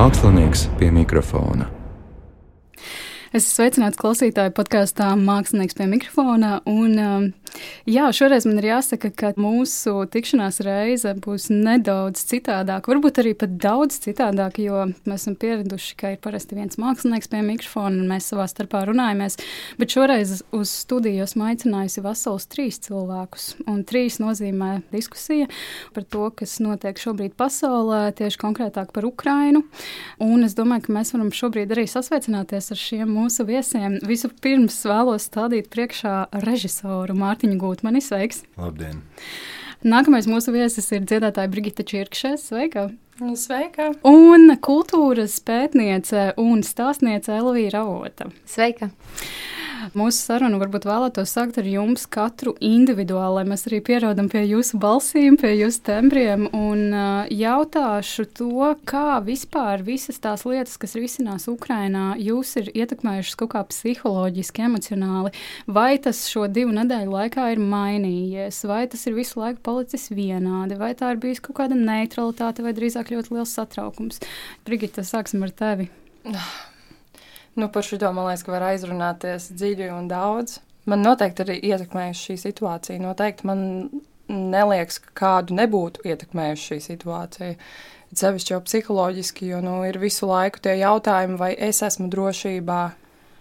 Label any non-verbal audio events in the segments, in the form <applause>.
Mākslinieks pie mikrofona. Es esmu sveicināts klausītāju podkāstā Mākslinieks pie mikrofona. Un, um, jā, šoreiz man ir jāsaka, ka mūsu tikšanās reize būs nedaudz citādāka. Varbūt arī pat daudz citādāka, jo mēs esam pieraduši, ka ir parasti viens mākslinieks pie mikrofona un mēs savā starpā runājamies. Bet šoreiz uz studiju esmu aicinājusi vesels trīs cilvēkus. Un trīs nozīmē diskusija par to, kas notiek šobrīd pasaulē, tieši konkrētāk par Ukrainu. Un es domāju, ka mēs varam šobrīd arī sasveicināties ar šiem mūsu viesiem. Vispirms vēlos stādīt priekšā režisoru Mārtiņu Gūtmani. Sveiks! Labdien! Nākamais mūsu viesis ir dziedātāja Brigita Čirkšē. Sveika! Sveika! Un kultūras pētniece un stāstniece Elvīra Avota. Sveika! Mūsu sarunu varbūt vēlētos sākt ar jums katru individuāli, lai mēs arī pierodam pie jūsu balsīm, pie jūsu tembriem. Un jautāšu to, kā vispār visas tās lietas, kas risinās Ukrainā, jūs ir ietekmējušas kaut kā psiholoģiski, emocionāli. Vai tas šo divu nedēļu laikā ir mainījies, vai tas ir visu laiku palicis vienādi, vai tā ir bijusi kaut kāda neutralitāte, vai drīzāk ļoti liels satraukums. Brigita, sāksim ar tevi. <sighs> Nu, par šo man liekas, ka var aizrunāties dziļi un daudz. Man noteikti arī ietekmējusi šī situācija. Noteikti man neliekas, ka kādu nebūtu ietekmējusi šī situācija. Sevišķi jau psiholoģiski, jo nu, ir visu laiku tie jautājumi, vai es esmu drošībā,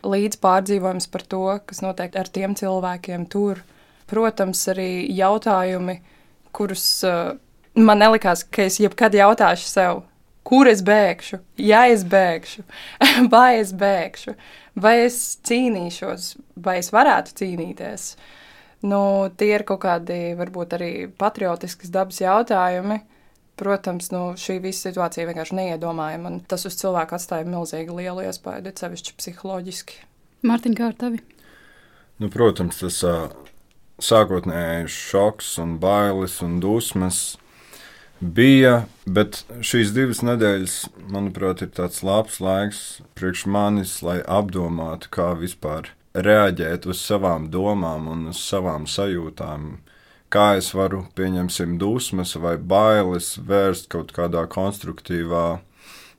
līdz pārdzīvojums par to, kas notiek ar tiem cilvēkiem tur. Protams, arī jautājumi, kurus uh, man nelikās, ka es jebkad jautāšu sev, kur es bēgšu, ja es bēgšu, <laughs> vai es bēgšu, vai es cīnīšos, vai es varētu cīnīties. Nu, tie ir kaut kādi varbūt arī patriotiskas dabas jautājumi. Protams, nu, šī visa situācija vienkārši neiedomājama. Tas uz cilvēku atstāja milzīgi lielu iespaidu, sevišķi psiholoģiski. Mārtiņ, kā ar tevi? Nu, protams, tas sākotnējais šoks un bailes un dusmas bija, bet šīs divas nedēļas, manuprāt, ir tāds labs laiks priekš manis, lai apdomātu, kā vispār reaģēt uz savām domām un uz savām sajūtām. Kā es varu, pieņemsim, dusmas vai bailes vērst kaut kādā konstruktīvā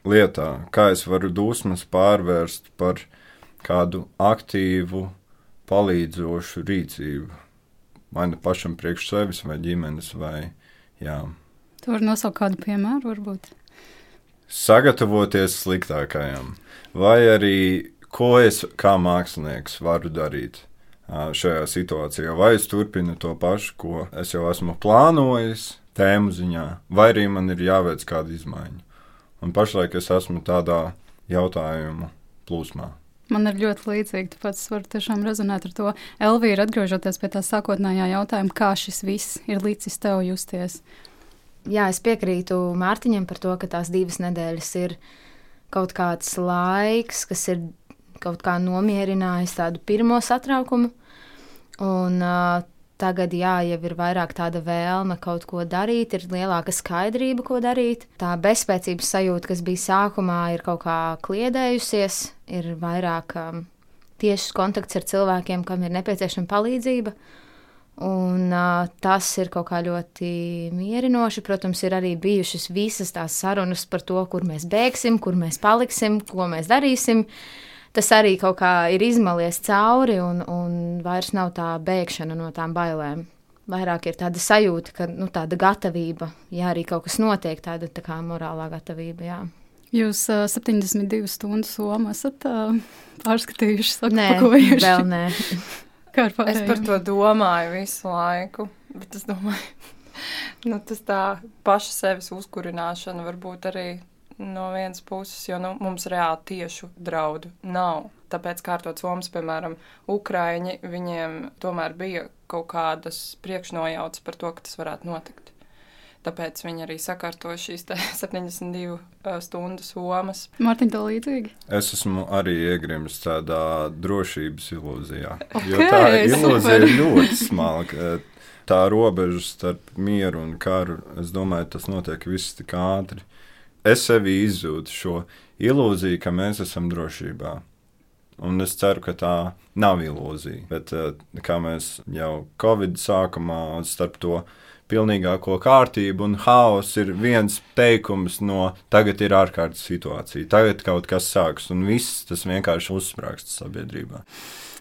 lietā, kā es varu dusmas pārvērst par kādu aktīvu, palīdzošu rīcību. Vai nu pašam priekš sevis, vai ģimenes, vai jā. Tu vari nosaukt kādu piemēru, varbūt. Sagatavoties sliktākajam, vai arī ko es kā mākslinieks varu darīt šajā situācijā. Vai es turpinu to pašu, ko es jau esmu plānojis, tēmu ziņā, vai arī man ir jāveic kāda izmaiņa. Un pašlaik es esmu tādā jautājumu plūsmā. Man ir ļoti līdzīgi, tāpēc es varu tiešām rezonēt ar to. Elvīra, atgriežoties pie tā sākotnējā jautājuma, kā šis viss ir līdzis tev justies jā, es piekrītu Mārtiņam par to, ka tās divas nedēļas ir kaut kāds laiks, kas ir kaut kā nomierinājis tādu pirmo satraukumu. Un, uh, tagad, jā, jau ir vairāk tāda vēlme kaut ko darīt, ir lielāka skaidrība, ko darīt. Tā bezspēcības sajūta, kas bija sākumā, ir kaut kā kliedējusies, ir vairāk um, tiešs kontakts ar cilvēkiem, kam ir nepieciešama palīdzība. Un, uh, tas ir kaut kā ļoti mierinoši. Protams, ir arī bijušas visas tās sarunas par to, kur mēs bēgsim, kur mēs paliksim, ko mēs darīsim. Tas arī kaut kā ir izmalies cauri, un, un vairs nav tā bēgšana no tām bailēm. Vairāk ir tāda sajūta, ka nu, tāda gatavība, ja arī kaut kas notiek, tāda tā kā morālā gatavība. Jā. Jūs uh, 72 stundu somu esat uh, pārskatījuši, sakopojuši? Nē, vēl nē. <laughs> Es par to domāju visu laiku, bet es domāju, <laughs> nu, tas tā paša sevis uzkurināšana varbūt arī no vienas puses, jo nu, mums reāli tiešu draudu nav. Tāpēc kārtot somas, piemēram, Ukraiņi, viņiem tomēr bija kaut kādas priekšnojautas par to, ka tas varētu notikt. Tāpēc viņi arī sakārto šīs 72 stundu somas. Mārtiņ, tā līdzīgi. Es esmu arī iegrimis tādā drošības ilūzijā. Okay, jo tā ilūzija ir ļoti smalka. Tā robeža starp mieru un karu, es domāju, tas notiek viss tik ātri. Es sevi izjūtu šo ilūziju, ka mēs esam drošībā. Un es ceru, ka tā nav ilūzija. Bet uh, kā mēs jau Covid sākumā starp to pilnīgāko kārtību un haosu ir viens teikums no tagad ir ārkārtas situācija, tagad kaut kas sāks un viss tas vienkārši uzsprāgst sabiedrībā.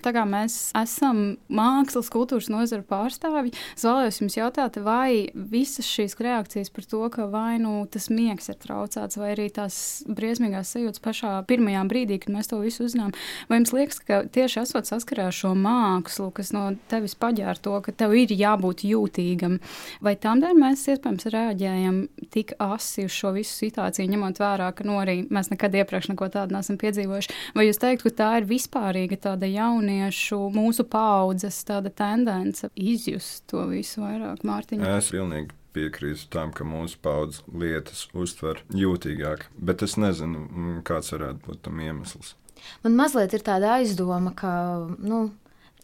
Tā kā mēs esam mākslas, kultūras nozara pārstāvji, es vēlējos jums jautāt, vai visas šīs reakcijas par to, ka vai nu tas miegs ir traucēts, vai arī tās briesmīgās sajūtas pašā pirmajā brīdī, kad mēs to visu uzzinām, vai jums liekas, ka tieši esot saskarē ar šo mākslu, kas no tevis paģēra to, ka tev ir jābūt jūtīgam, vai tam dēļ mēs iespējams reaģējam tik asi uz šo visu situāciju, ņemot vērā, ka nu, arī mēs nekad iepriekš neko tādu neesam piedzīvojuši, vai jūs teiktu, ka tā ir vispārīga tāda jauna jauniešu, mūsu paudzes tāda tendence izjust to visu vairāk, Mārtiņa? Es pilnīgi piekrītu tam, ka mūsu paudzes lietas uztver jūtīgāk, bet es nezinu, mm, kāds varētu būt tam iemesls. Man mazliet ir tāda aizdoma, ka. Nu,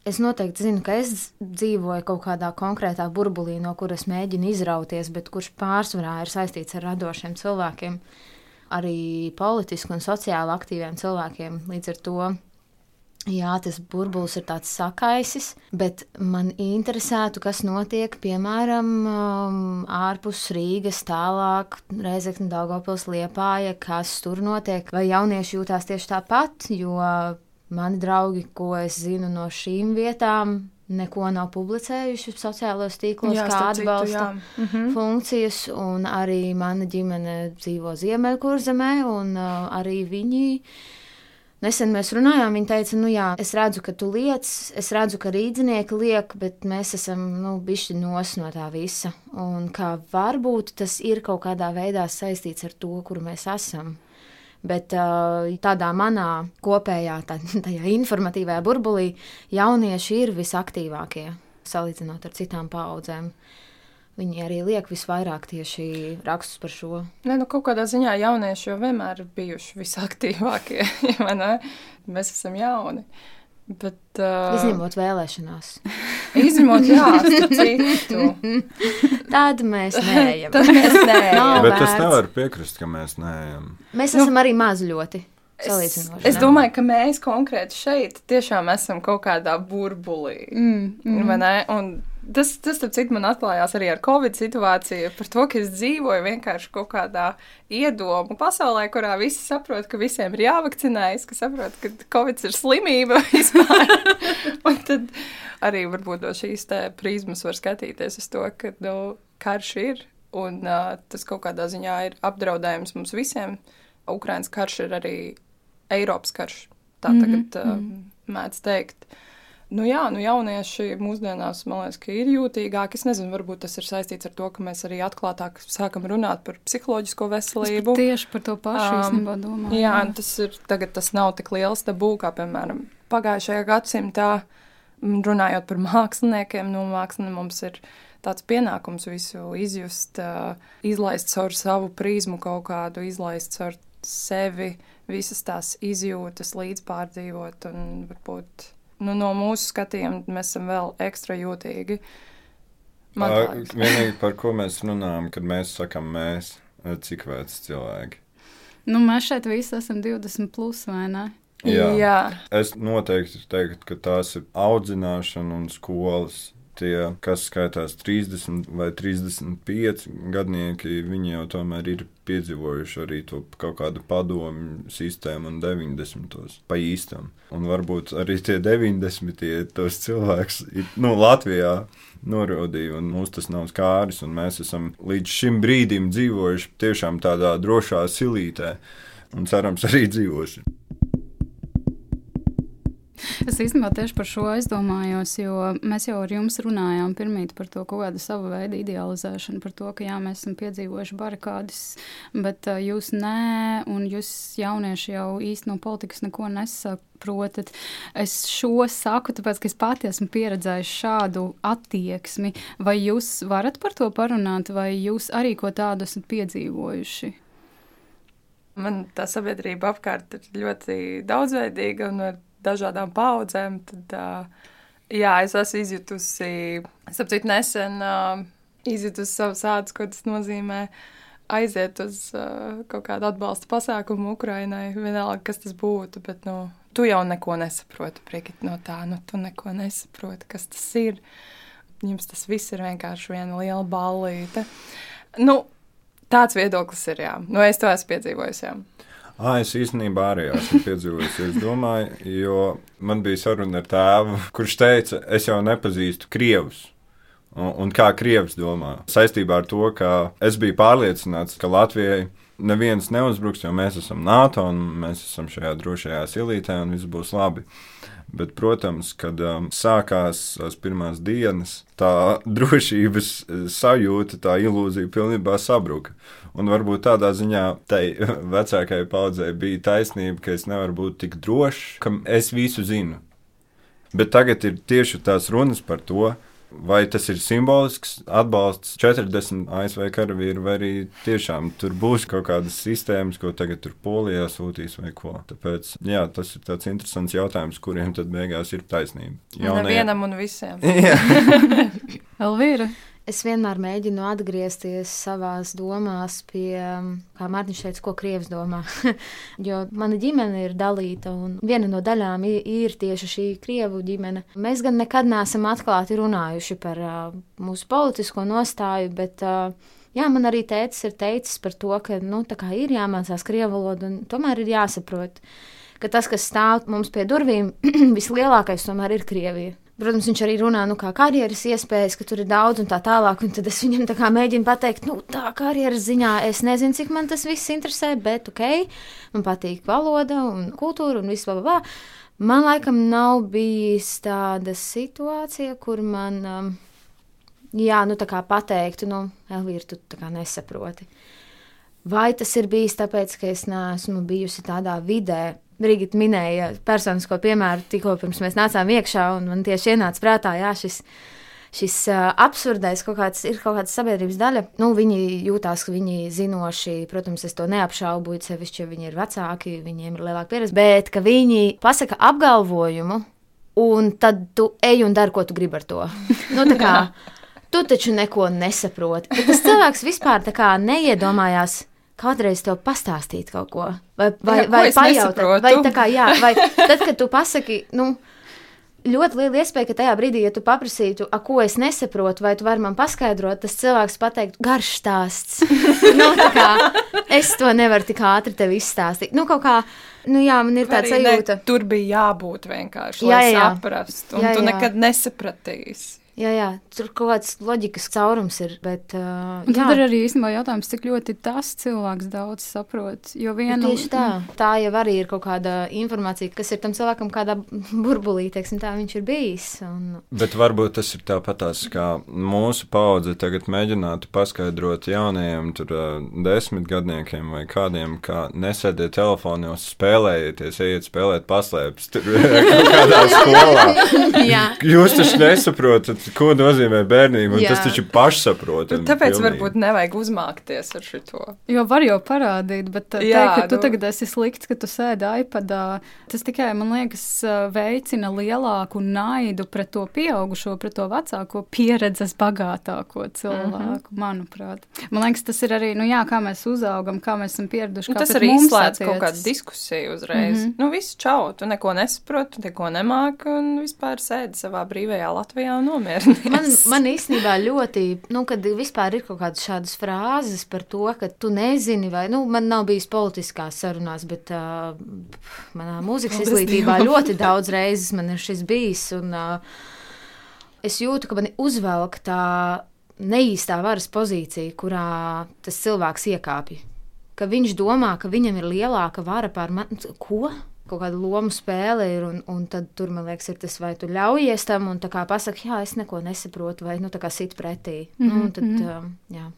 Es noteikti zinu, ka es dzīvoju kaut kādā konkrētā burbulī, no kuras mēģinu izrauties, bet kurš pārsvarā ir saistīts ar radošiem cilvēkiem, arī politiski un sociāli aktīviem cilvēkiem. Līdz ar to Jā, tas burbulis ir tāds sakaisis, bet man interesētu, kas notiek piemēram um, ārpus Rīgas, tālāk Reizekne, Daugopils, Liepāja, kas tur notiek, vai jaunieši jūtās tieši tāpat, jo mani draugi, ko es zinu no šīm vietām, neko nav publicējuši sociālajos tīklos, jā, kā atbalsta citu, mm -hmm. funkcijas, un arī mana ģimene dzīvo Ziemeļkurzemē, un uh, arī viņi Nesen mēs runājām, viņa teica, nu jā, es redzu, ka tu liec, es redzu, ka rīznieki liek, bet mēs esam, nu, bišķi nos no tā visa. Un kā varbūt tas ir kaut kādā veidā saistīts ar to, kur mēs esam. Bet tādā manā kopējā, tā, <laughs> tajā informatīvajā burbulī, jaunieši ir visaktīvākie salīdzinot ar citām paudzēm. Viņi arī liek visvairāk tieši rakstus par šo. Nē, nu kaut kādā ziņā jaunieši jau vienmēr ir bijuši visaktīvākie. <laughs> ja Mēs esam jauni. Bet, uh, Izņemot vēlēšanās. <laughs> Izņemot, jā, citu. <laughs> Tad mēs neejam. Tad mēs neejam. Bet es nevaru piekrist, ka mēs neejam. Mēs nu, esam arī maz ļoti. Es, es domāju, ka mēs konkrēti šeit tiešām esam kaut kādā burbulī. Mm, mm. Un Tas, tas citu, man atklājās arī ar Covid situāciju, par to, ka es dzīvoju vienkārši kaut kādā iedomu pasaulē, kurā visi saprot, ka visiem ir jāvakcinējas, ka saprot, ka Covid ir slimība <laughs> vispār. un tad arī varbūt no šīs prizmas var skatīties uz to, ka nu, karš ir un uh, tas kaut kādā ziņā ir apdraudējums mums visiem. Ukraiņas karš ir arī Eiropas karš. Tā mm -hmm. tagad uh, mēdz teikt. Uh, Nu jā, nu jaunieši mūsdienās, man liekas, ir jūtīgāki. Es nezinu, varbūt tas ir saistīts ar to, ka mēs arī atklātāk sākam runāt par psiholoģisko veselību. Tieši par to pašu um, domāju. Jā, jā. tas ir tagad tas nav tik liels tabū, kā piemēram pagājušajā gadsimtā. Runājot par māksliniekiem, nu, mākslinieks mums ir tāds pienākums visu izjust, uh, izlaist caur savu prizmu kaut kādu, izlaist caur sevi, visas tās izjūtas, līdzpārdzīvot un varbūt nu, no mūsu skatījuma mēs esam vēl ekstra jūtīgi. Vienīgi par ko mēs runājam, kad mēs sakām mēs, cik veci cilvēki. Nu, mēs šeit visi esam 20 plus vai ne? Jā. Jā. Es noteikti teiktu, ka tās ir audzināšana un skolas tie, kas skaitās 30 vai 35 gadnieki, viņi jau tomēr ir piedzīvojuši arī to kaut kādu padomu sistēmu un 90. pa īstam. Un varbūt arī tie 90. tos cilvēks nu, Latvijā. Norodīja, un mums tas nav skāris, un mēs esam līdz šim brīdim dzīvojuši tiešām tādā drošā silītē, un cerams, arī dzīvosim. Es īstenībā tieši par šo aizdomājos, jo mēs jau ar jums runājām pirmīt par to kaut kādu savu veidu idealizēšanu, par to, ka jā, mēs esam piedzīvojuši barikādas, bet uh, jūs nē, un jūs jaunieši jau īsti no politikas neko nesaprotat. Es šo saku, tāpēc, ka es pati esmu pieredzējis šādu attieksmi. Vai jūs varat par to parunāt, vai jūs arī ko tādu esat piedzīvojuši? Man tā sabiedrība apkārt ir ļoti daudzveidīga un ar dažādām paudzēm, tad uh, jā, es esmu izjutusi, sapratu, nesen uh, izjutusi savu sādu, ko tas nozīmē. Aiziet uz uh, kaut kādu atbalsta pasākumu Ukraiņai, vienalga, kas tas būtu. Bet, nu, tu jau neko nesaproti, priekit no tā, nu tu neko nesaproti, kas tas ir. Jums tas viss ir vienkārši viena liela ballīte. Nu, tāds viedoklis ir, jā. Nu, es to esmu piedzīvojis, jā. Ah, es īstenībā arī esmu piedzīvojis. Es domāju, jo man bija saruna ar tēvu, kurš teica, es jau nepazīstu krievus. Un, un kā krievs domā? Saistībā ar to, ka es biju pārliecināts, ka Latvijai neviens neuzbruks, jo mēs esam NATO un mēs esam šajā drošajā silītē un viss būs labi. Bet, protams, kad um, sākās tās pirmās dienas, tā <laughs> drošības sajūta, tā ilūzija pilnībā sabruka. Un varbūt tādā ziņā tai <laughs> vecākajai paudzei bija taisnība, ka es nevaru būt tik drošs, ka es visu zinu. Bet tagad ir tieši tās runas par to, Vai tas ir simbolisks atbalsts 40 ASV karavīru, vai arī tiešām tur būs kaut kādas sistēmas, ko tagad tur Polijā sūtīs vai ko. Tāpēc jā, tas ir tāds interesants jautājums, kuriem tad beigās ir taisnība. Jaunie... Nevienam un visiem. <laughs> <laughs> Elvīra. Es vienmēr mēģinu atgriezties savā domās pie, kā Mārtiņš teica, ko Krievs domā. <laughs> jo mana ģimene ir dalīta, un viena no daļām ir, ir tieši šī Krievu ģimene. Mēs gan nekad neesam atklāti runājuši par uh, mūsu politisko nostāju, bet uh, jā, man arī tēcis ir teicis par to, ka nu, ir jāmācās krievu valodu, un tomēr ir jāsaprot, ka tas, kas stāv mums pie durvīm, <clears throat> vislielākais tomēr ir Krievija. Protams, viņš arī runā nu, kā karjeras iespējas, ka tur ir daudz un tā tālāk. Un tad es viņam tā kā mēģinu pateikt, nu, tā karjeras ziņā es nezinu, cik man tas viss interesē, bet ok, man patīk valoda un kultūra un viss, bla, bla. Man laikam nav bijis tāda situācija, kur man, um, jā, nu, tā kā pateiktu, nu, Elvīra, tu tā kā nesaproti. Vai tas ir bijis tāpēc, ka es neesmu bijusi tādā vidē, Brigita minēja personisko piemēru tikko pirms mēs nācām iekšā, un man tieši ienāca prātā, jā, šis, šis uh, absurdais kaut kāds, ir kaut kāda sabiedrības daļa. Nu, viņi jūtās, ka viņi zinoši, protams, es to neapšaubu, sevišķi, ja viņi ir vecāki, viņiem ir lielāka pieredze, bet ka viņi pasaka apgalvojumu, un tad tu ej un dari, ko tu gribi ar to. Nu, tu taču neko nesaproti. Bet tas cilvēks vispār neiedomājās kādreiz tev pastāstīt kaut ko, vai, vai, jā, vai pajautāt, vai tā kā, jā, vai tad, kad tu pasaki, nu, ļoti liela iespēja, ka tajā brīdī, ja tu paprasītu, a, ko es nesaprotu, vai tu vari man paskaidrot, tas cilvēks pateikt, garš stāsts. <laughs> nu, kā, es to nevaru tik ātri tev izstāstīt. Nu, kaut kā, nu jā, man ir tāds sajūta. Ne, tur bija jābūt vienkārši, lai jā, jā. saprastu, un jā, jā. tu nekad nesapratīsi. Jā, jā, tur kaut kāds loģikas caurums ir. Bet, uh, un tad ir arī īstenībā jautājums, cik ļoti tas cilvēks daudz saprot. Jo viena tieši tā, tā jau arī ir kaut kāda informācija, kas ir tam cilvēkam kādā <laughs> burbulī, teiksim, tā viņš ir bijis. Un... Bet varbūt tas ir tāpatās, kā mūsu paudze tagad mēģinātu paskaidrot jaunajiem tur uh, desmitgadniekiem vai kādiem, kā nesēdiet telefonos, spēlējieties, ejiet spēlēt paslēpes tur <laughs> kādā skolā. <laughs> Jūs taču nesaprotat ko nozīmē bērnība, tas taču ir pašsaprotami. Nu, tāpēc pilnīgi. varbūt nevajag uzmākties ar šo. Jo var jau parādīt, bet Jā, teikt, ka tu nu... tagad esi slikts, ka tu sēdi iPadā, tas tikai, man liekas, veicina lielāku naidu pret to pieaugušo, pret to vecāko pieredzes bagātāko cilvēku, mm -hmm. manuprāt. Man liekas, tas ir arī, nu jā, kā mēs uzaugam, kā mēs esam pieraduši. Nu, tas arī izslēdz kaut kādu diskusiju uzreiz. Mm -hmm. Nu, viss čau, tu neko nesaproti, neko nemāki un vispār sēdi savā brīvajā Latvijā un nomieri nomierinies. Man, man īstenībā ļoti, nu, kad vispār ir kaut kādas šādas frāzes par to, ka tu nezini, vai, nu, man nav bijis politiskās sarunās, bet uh, manā mūzikas Paldies izglītībā Dievam. ļoti daudz reizes man ir šis bijis, un uh, es jūtu, ka man uzvelk tā neīstā varas pozīcija, kurā tas cilvēks iekāpja. Ka viņš domā, ka viņam ir lielāka vara pār mani. Ko? Kaut kāda loma spēle ir, un, un tad tur, man liekas, ir tas, vai tu ļaujies tam, un pasaki, jā, es neko nesaprotu, vai, nu, tā kā sit pretī. Mm -hmm. nu, tad, mm -hmm. um, jā.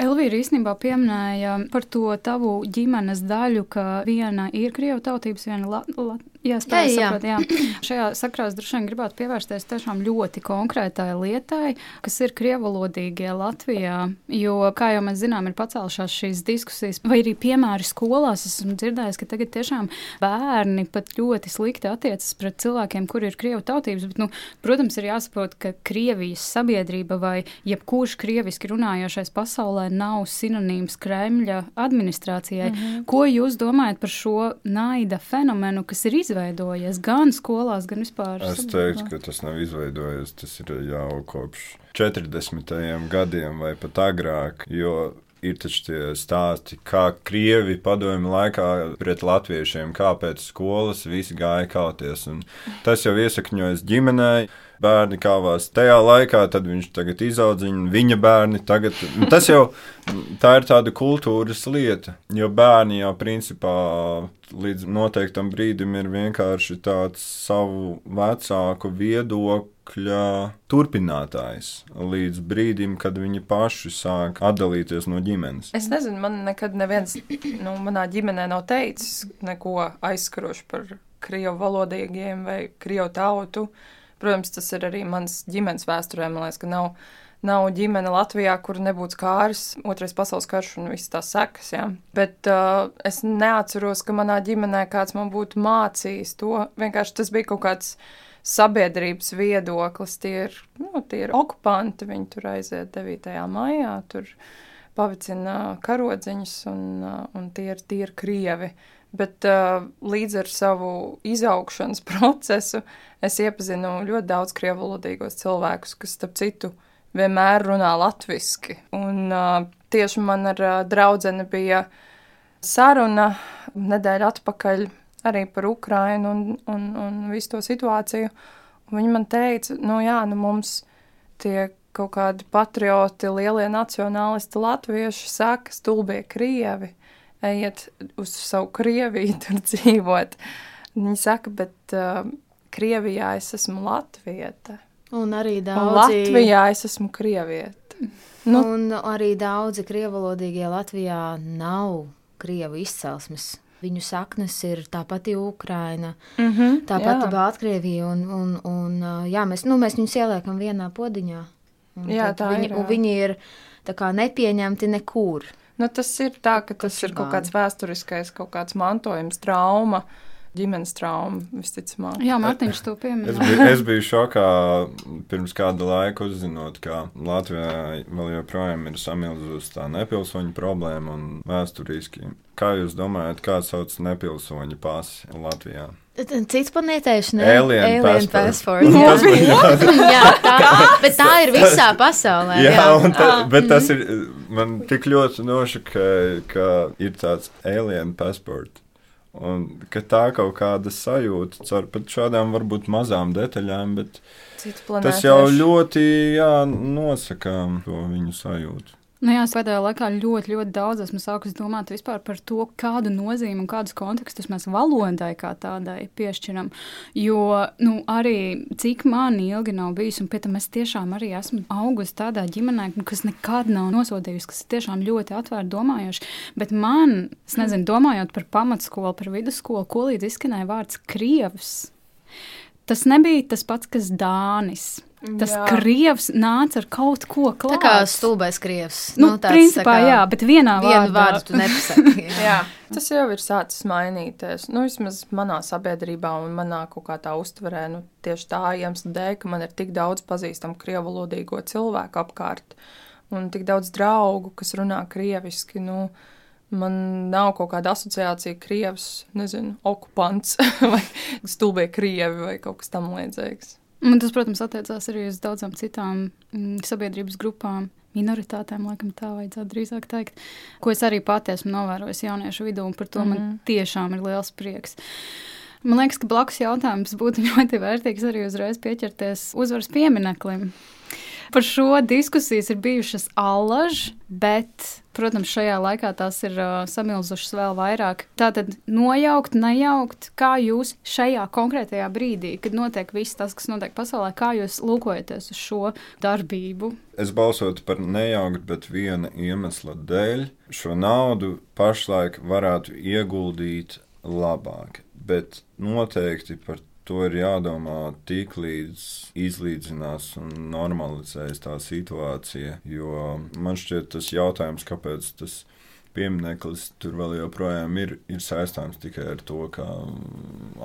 Elvīra īstenībā pieminēja par to tavu ģimenes daļu, ka viena ir krievu tautības, viena la, la, Jā, jā, jā. Saprot, jā. <clears throat> Šajā sakrā es droši vien gribētu pievērsties tiešām ļoti konkrētai lietai, kas ir krievalodīgie Latvijā. Jo, kā jau mēs zinām, ir pacēlušās šīs diskusijas, vai arī piemēri skolās. Esmu dzirdējis, ka tagad tiešām bērni pat ļoti slikti attiecas pret cilvēkiem, kuri ir krievu tautības. Bet, nu, protams, ir jāsaprot, ka Krievijas sabiedrība vai jebkurš krieviski runājošais pasaulē nav sinonīms Kremļa administrācijai. Mm -hmm. Ko jūs domājat par šo naida fenomenu, kas ir izveidojies gan skolās, gan vispār? Es teiktu, ka tas nav izveidojies. Tas ir jau kopš 40. gadiem vai pat agrāk. Jo ir taču tie stāsti, kā krievi padomju laikā pret latviešiem, kāpēc skolas visi gāja kauties. Un tas jau iesakņojas ģimenē. Bērni kāvās tajā laikā, tad viņš tagad izaudzina viņa bērni. Tagad, tas jau tā ir tāda kultūras lieta, jo bērni jau principā līdz noteiktam brīdim ir vienkārši tāds savu vecāku viedokļa turpinātājs līdz brīdim, kad viņi paši sāk atdalīties no ģimenes. Es nezinu, man nekad neviens nu, manā ģimenē nav teicis neko aizskarošu par krievu valodīgiem vai krievu tautu. Protams, tas ir arī mans ģimenes vēsturē. Man liekas, ka nav, nav ģimene Latvijā, kur nebūtu kārs, otrais pasaules karš un visas tās sekas. Ja? Bet uh, es neatceros, ka manā ģimenē kāds man būtu mācījis to. Vienkārši tas bija kaut kāds sabiedrības viedoklis. Tie ir, nu, tie ir okupanti, viņi tur aiziet 9. maijā, tur pavicina karodziņus, un, un tie, ir, tie ir krievi. Bet uh, līdz ar savu izaugšanas <laughs> procesu es iepazinu ļoti daudz krievu valodīgos cilvēkus, kas, starp citu, vienmēr runā latviski. Un uh, tieši man ar uh, draudzeni bija saruna nedēļa atpakaļ arī par Ukrainu un, un, un visu to situāciju. Un viņi man teica, nu jā, nu mums tie kaut kādi patrioti, lielie nacionālisti latvieši saka, stulbie krievi, ejiet uz savu Krieviju tur <laughs> dzīvot. Viņi saka, bet uh, Krievijā es esmu latvieta. Un arī daudzi. Un Latvijā es esmu krievieta. Nu, un arī daudzi krievalodīgie Latvijā nav krievu izcelsmes. Viņu saknes ir tā pati Ukraina, mm -hmm, tā pati Baltkrievija. Un, un, un, jā, mēs, nu, mēs viņus ieliekam vienā podiņā. Jā, tā viņi, ir. Jā. Viņi ir nepieņemti nekur. Nu, tas ir tā, ka tas, tas ir kaut kāds vēsturiskais, kaut kāds mantojums, trauma. Uh, ģimenes trauma, visticamāk. Jā, Mārtiņš to pieminēja. Es, biju, es biju šokā pirms kāda laika uzzinot, ka Latvijā vēl joprojām ir samilzusi tā nepilsoņu problēma un vēsturiski. Kā jūs domājat, kā sauc nepilsoņu pasi Latvijā? Cits planētieši, ne? Alien, Alien passport. passport. <laughs> jā, <laughs> jā, tā, bet tā ir visā pasaulē. Jā, jā. Tā, bet tas ir, man tik ļoti nošakēja, ka ir tāds alien passport. Un ka tā kaut kāda sajūta caur pat šādām varbūt mazām detaļām, bet tas jau ļoti jā, nosaka to viņu sajūtu. Nu jā, pēdējā laikā ļoti, ļoti daudz esmu sākusi domāt par to, kādu nozīmi un kādus kontekstus mēs valodai kā tādai piešķiram. Jo nu, arī cik man ilgi nav bijis, un pie tam es tiešām arī esmu augusi tādā ģimenē, kas nekad nav nosodījusi, kas ir tiešām ļoti atvērti domājoši. Bet man, es nezinu, domājot par pamatskolu, par vidusskolu, ko līdz izskanēja vārds krievs. Tas nebija tas pats, kas Dānis. Tas jā. krievs nāca ar kaut ko klāstu. Tā kā stulbais krievs. Nu, nu, tāds, principā, kā, jā, bet vienā vienu vārdu tu nepasaki. <laughs> Jā. jā, tas jau ir sācis mainīties. Nu, vismaz manā sabiedrībā un manā kaut kā tā uztverē, nu, tieši tā iemesla dēļ, ka man ir tik daudz pazīstamu krievu valodīgo cilvēku apkārt un tik daudz draugu, kas runā krieviski. Nu, Man nav kaut kāda asociācija, krievs, nezinu, okupants <laughs> vai stulbie krievi vai kaut kas tamlīdzīgs. Un tas, protams, attiecās arī uz daudzām citām mm, sabiedrības grupām. Minoritātēm, laikam, tā vajadzētu drīzāk teikt, ko es arī pati esmu novērojis jauniešu vidū, un par to mm -hmm. man mhm. tiešām ir liels prieks. Man liekas, ka blakus jautājums būtu <laughs> ļoti vērtīgs arī uzreiz pieķerties uzvaras piemineklim. Par šo diskusijas ir bijušas allaž, bet, protams, šajā laikā tās ir uh, samilzušas vēl vairāk. Tātad nojaukt, nejaukt, kā jūs šajā konkrētajā brīdī, kad notiek viss tas, kas notiek pasaulē, kā jūs lūkojaties uz šo darbību? Es balsotu par nejaukt, bet viena iemesla dēļ šo naudu pašlaik varētu ieguldīt labāk. Bet noteikti par to ir jādomā tik līdz izlīdzinās un normalizēs tā situācija. Jo man šķiet tas jautājums, kāpēc tas piemineklis tur vēl joprojām ir, ir saistāms tikai ar to, ka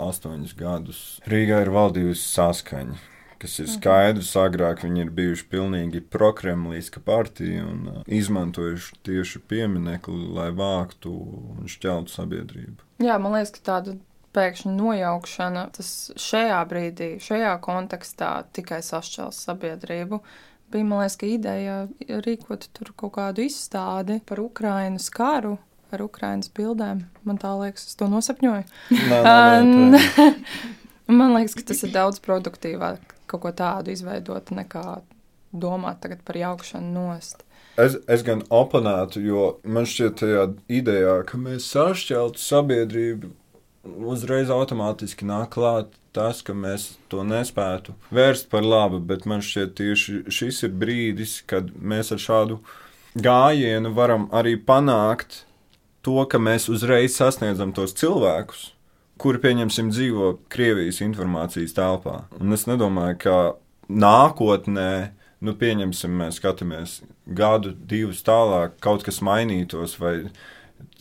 astoņus gadus Rīgā ir valdījusi saskaņa. Kas ir mhm. skaidrs, agrāk viņi ir bijuši pilnīgi prokremlīska partija un uh, izmantojuši tieši pieminekli, lai vāktu un šķeltu sabiedrību. Jā, man liekas, ka tādu pēkšņa nojaukšana, tas šajā brīdī, šajā kontekstā tikai sašķels sabiedrību. Bija, man liekas, ideja rīkot tur kaut kādu izstādi par Ukrainas karu ar Ukrainas bildēm. Man tā liekas, es to nosapņoju. Nē, nē, nē, <laughs> <laughs> man liekas, ka tas ir daudz produktīvāk kaut ko tādu izveidot nekā domāt par jaukšanu nost. Es, es gan oponētu, jo man šķiet, tajā idejā, ka mēs sašķeltu sabiedrību, uzreiz automātiski nāk klāt tas, ka mēs to nespētu vērst par labu. Bet man šķiet, tieši šis ir brīdis, kad mēs ar šādu gājienu varam arī panākt to, ka mēs uzreiz sasniedzam tos cilvēkus, kuri, pieņemsim, dzīvo Krievijas informācijas telpā. Un es nedomāju, ka nākotnē nu, pieņemsim, mēs skatāmies gadu, divus tālāk, kaut kas mainītos vai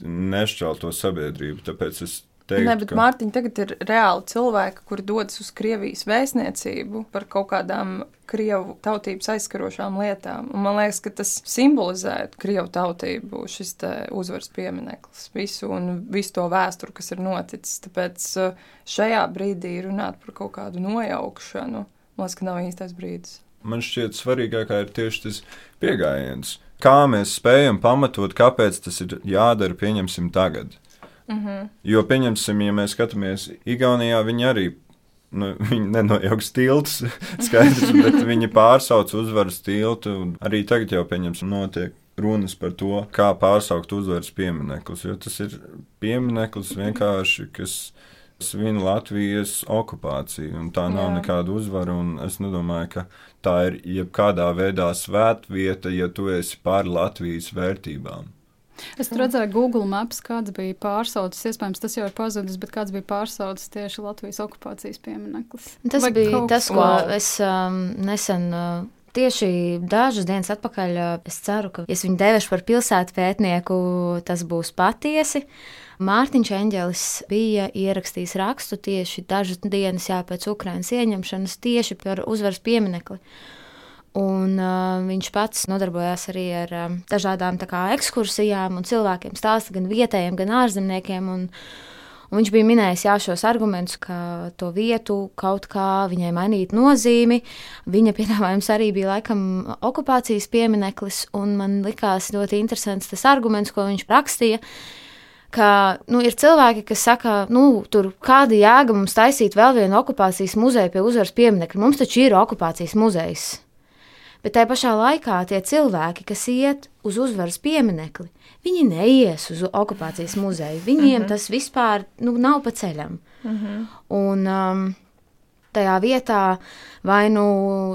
nešķeltos sabiedrību. Tāpēc es teiktu, Nē, bet ka... Mārtiņa tagad ir reāli cilvēki, kuri dodas uz Krievijas vēstniecību par kaut kādām krievu tautības aizskarošām lietām. Un man liekas, ka tas simbolizē krievu tautību, šis uzvaras piemineklis, visu un visu to vēsturi, kas ir noticis. Tāpēc uh, šajā brīdī runāt par kaut kādu nojaukšanu, man liekas, ka nav īstais brīdis man šķiet svarīgākā ir tieši tas pieejams. Kā mēs spējam pamatot, kāpēc tas ir jādara, pieņemsim, tagad. Mm -hmm. Jo, pieņemsim, ja mēs skatāmies Igaunijā, viņi arī nu, <laughs> viņi nenojauks tiltus, <laughs> skaidrs, bet viņi pārsauc uzvaras tiltu. Arī tagad jau, pieņemsim, notiek runas par to, kā pārsaukt uzvaras piemineklis. Jo tas ir piemineklis vienkārši, kas svin Latvijas okupāciju, un tā nav Jā. nekāda uzvara. Es nedomāju, ka tā ir jebkādā veidā svētvieta, ja tu esi pār Latvijas vērtībām. Es redzēju, Google Maps, kāds bija pārsaucis. Iespējams, tas jau ir pazudis, bet kāds bija pārsaucis tieši Latvijas okupācijas piemineklis. Tas Vai bija tas, ko es um, nesen. Uh, Tieši dažas dienas atpakaļ uh, es ceru, ka, es viņu devušu par pilsētu pētnieku, tas būs patiesi. Mārtiņš Enģelis bija ierakstījis rakstu tieši dažas dienas jā, pēc Ukrainas ieņemšanas tieši par uzvaras pieminekli. Un, uh, viņš pats nodarbojās arī ar um, dažādām kā, ekskursijām, un cilvēkiem stāsta gan vietējiem, gan ārzemniekiem. Un, un viņš bija minējis jā, šos argumentus, ka to vietu kaut kā viņai mainīt nozīmi. Viņa piedāvājums arī bija laikam okupācijas piemineklis, un man likās ļoti interesants tas arguments, ko viņš rakstīja ka nu, ir cilvēki, kas saka, nu, tur kāda jēga mums taisīt vēl vienu okupācijas muzeju pie uzvaras pieminiekta. Mums taču ir okupācijas muzejs. Bet tajā pašā laikā tie cilvēki, kas iet uz uzvaras pieminekli, viņi neies uz okupācijas muzeju. Viņiem uh mhm. -huh. tas vispār nu, nav pa ceļam. Uh mhm. -huh. Un, um, tajā vietā vai nu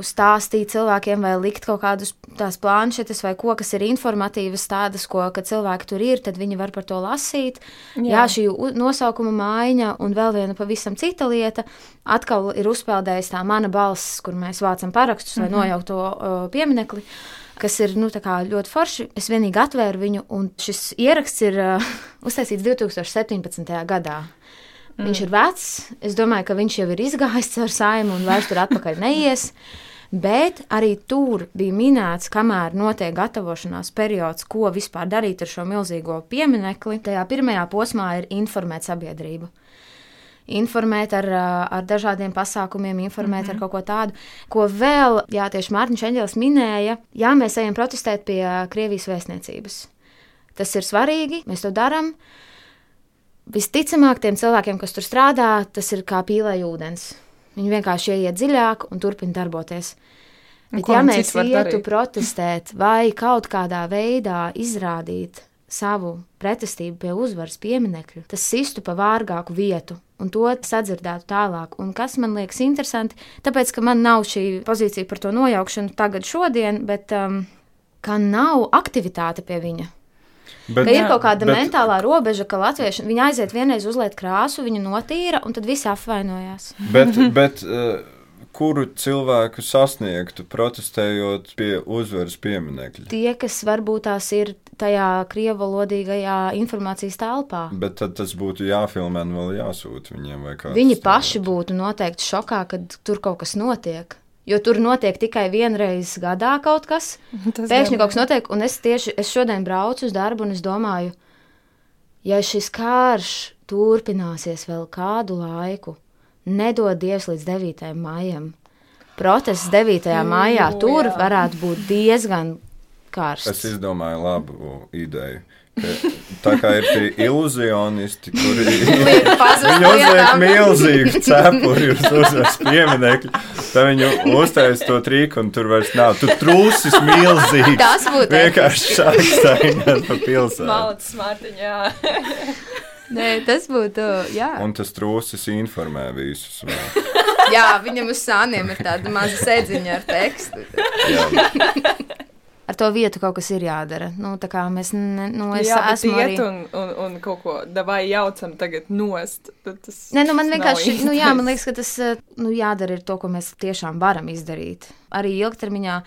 stāstīt cilvēkiem, vai likt kaut kādus tās planšetes vai ko, kas ir informatīvas, tādas, ko, cilvēki tur ir, tad viņi var par to lasīt. Jā, Jā šī nosaukuma maiņa un vēl viena pavisam cita lieta. Atkal ir uzpeldējis tā mana balss, kur mēs vācam parakstus, lai mm -hmm. nojauktu to uh, pieminekli kas ir nu, ļoti forši. Es vienīgi atvēru viņu, un šis ieraksts ir uh, <laughs> uztaisīts 2017. gadā. Mm. Viņš ir vecs. Es domāju, ka viņš jau ir izgājis caur saimu un vairs tur atpakaļ neies. Bet arī tur bija minēts, kamēr notiek gatavošanās periods, ko vispār darīt ar šo milzīgo pieminekli. Tajā pirmajā posmā ir informēt sabiedrību. Informēt ar, ar dažādiem pasākumiem, informēt mm -hmm. ar kaut ko tādu, ko vēl, jā, tieši Mārtiņš Enģels minēja, jā, mēs ejam protestēt pie Krievijas vēstniecības. Tas ir svarīgi, mēs to darām. Visticamāk, tiem cilvēkiem, kas tur strādā, tas ir kā pīlē ūdens. Viņi vienkārši ieiet dziļāk un turpina darboties. Bet, ja mēs ietu protestēt vai kaut kādā veidā izrādīt savu pretestību pie uzvaras pieminiekļa, tas sistu pa vārgāku vietu. Un to sadzirdētu tālāk. Un kas man liekas interesanti, tāpēc, ka man nav šī pozīcija par to nojaukšanu tagad, šodien, bet um, ka nav aktivitāte pie viņa. Bet, ka ir kaut kāda bet, mentālā robeža, ka latvieši viņi aiziet vienreiz uzliet krāsu, viņu notīra, un tad visi apvainojās. Bet, bet uh, kuru cilvēku sasniegtu, protestējot pie uzvaras pieminiekļa? Tie, kas varbūt tās ir tajā krievalodīgajā informācijas telpā. Bet tad tas būtu jāfilmē un vēl jāsūta viņiem. Viņi paši būtu noteikti šokā, kad tur kaut kas notiek jo tur notiek tikai vienreiz gadā kaut kas. <laughs> Pēkšņi kaut kas notiek, un es tieši es šodien braucu uz darbu, un es domāju, ja šis karš turpināsies vēl kādu laiku, nedod Dievs līdz 9. maijam. Protests 9. maijā tur varētu būt diezgan Es karsts. izdomāju labu ideju. Tā kā ir tie iluzionisti, kuri <laughs> Liek pazust Viņi uzliek milzīgu cepuri uz uzvaras pieminiektu. Tad viņi uztaisīja to trīku, un tur vairs nav. Tur trūcis milzīgs. Tas būtu vienkārši šāds staigāt pa pilsētu. Malacis Mārtiņa, jā. <laughs> Nē, tas būtu. Jā. Un tas trūcis informē visus. vēl. jā, viņam uz sāniem ir tāda maza sēdziņa ar tekstu. Jā, <laughs> Ar to vietu kaut kas ir jādara. Nu, tā kā mēs, ne, nu, es jā, esmu arī. iet un, un, un kaut ko, vai jaucam tagad nost. Tas Nē, nu man vienkārši, nu jā, man liekas, ka tas eh, nu, jādara ir to, ko mēs tiešām varam izdarīt. Arī ilgtermiņā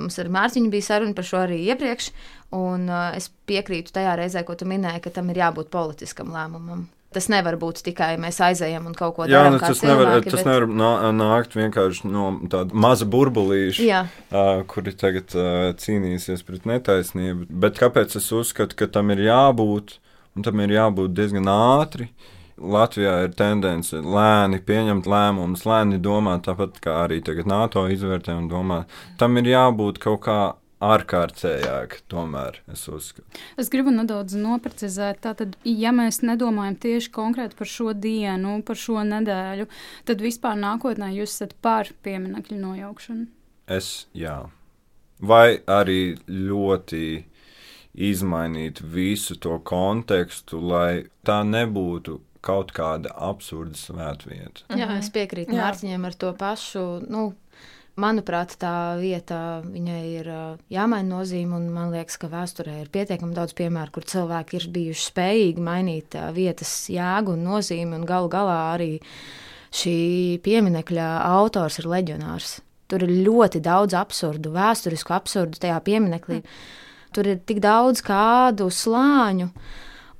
mums ar Mārciņu bija saruna par šo arī iepriekš, un uh, es piekrītu tajā reizē, ko tu minēji, ka tam ir jābūt politiskam lēmumam. Tas nevar būt tikai mēs aizējam un kaut ko Jā darām. nu, kā tas nevar, cilvēki, tas bet- nevar nā- nākt vienkārši no tāda maza burbulīša. Jā, uh, kuri tagad uh, cīnīsies pret netaisnību. Bet kāpēc es uzskatu, ka tam ir jābūt, un tam ir jābūt diezgan ātri? Latvijā ir tendence lēni pieņemt lēmumus, lēni domāt, tāpat kā arī tagad NATO izvērtē un domā. Tam ir jābūt kaut kā ārkārtējāk, tomēr es uzskatu. Es gribu nedaudz noprecizēt, tātad, ja mēs nedomājam tieši konkrēti par šo dienu, par šo nedēļu, tad vispār nākotnē jūs esat par pieminiektu nojaukšanu. Es jā. Vai arī ļoti izmainīt visu to kontekstu, lai tā nebūtu kaut kāda absurda svētvieta. jā es piekrītu. Mārciņam ar to pašu. Nu, Manuprāt, tā vieta viņai ir jāmaina nozīme, man liekas, ka vēsturē ir pietiekami daudz piemēru, kur cilvēki ir bijuši spējīgi mainīt vietas jēgu un nozīmi, un galu galā arī šī pieminiekļa autors ir leģionārs. Tur ir ļoti daudz absurdu, vēsturisku absurdu tajā piemineklī. Tur ir tik daudz kādu slāņu,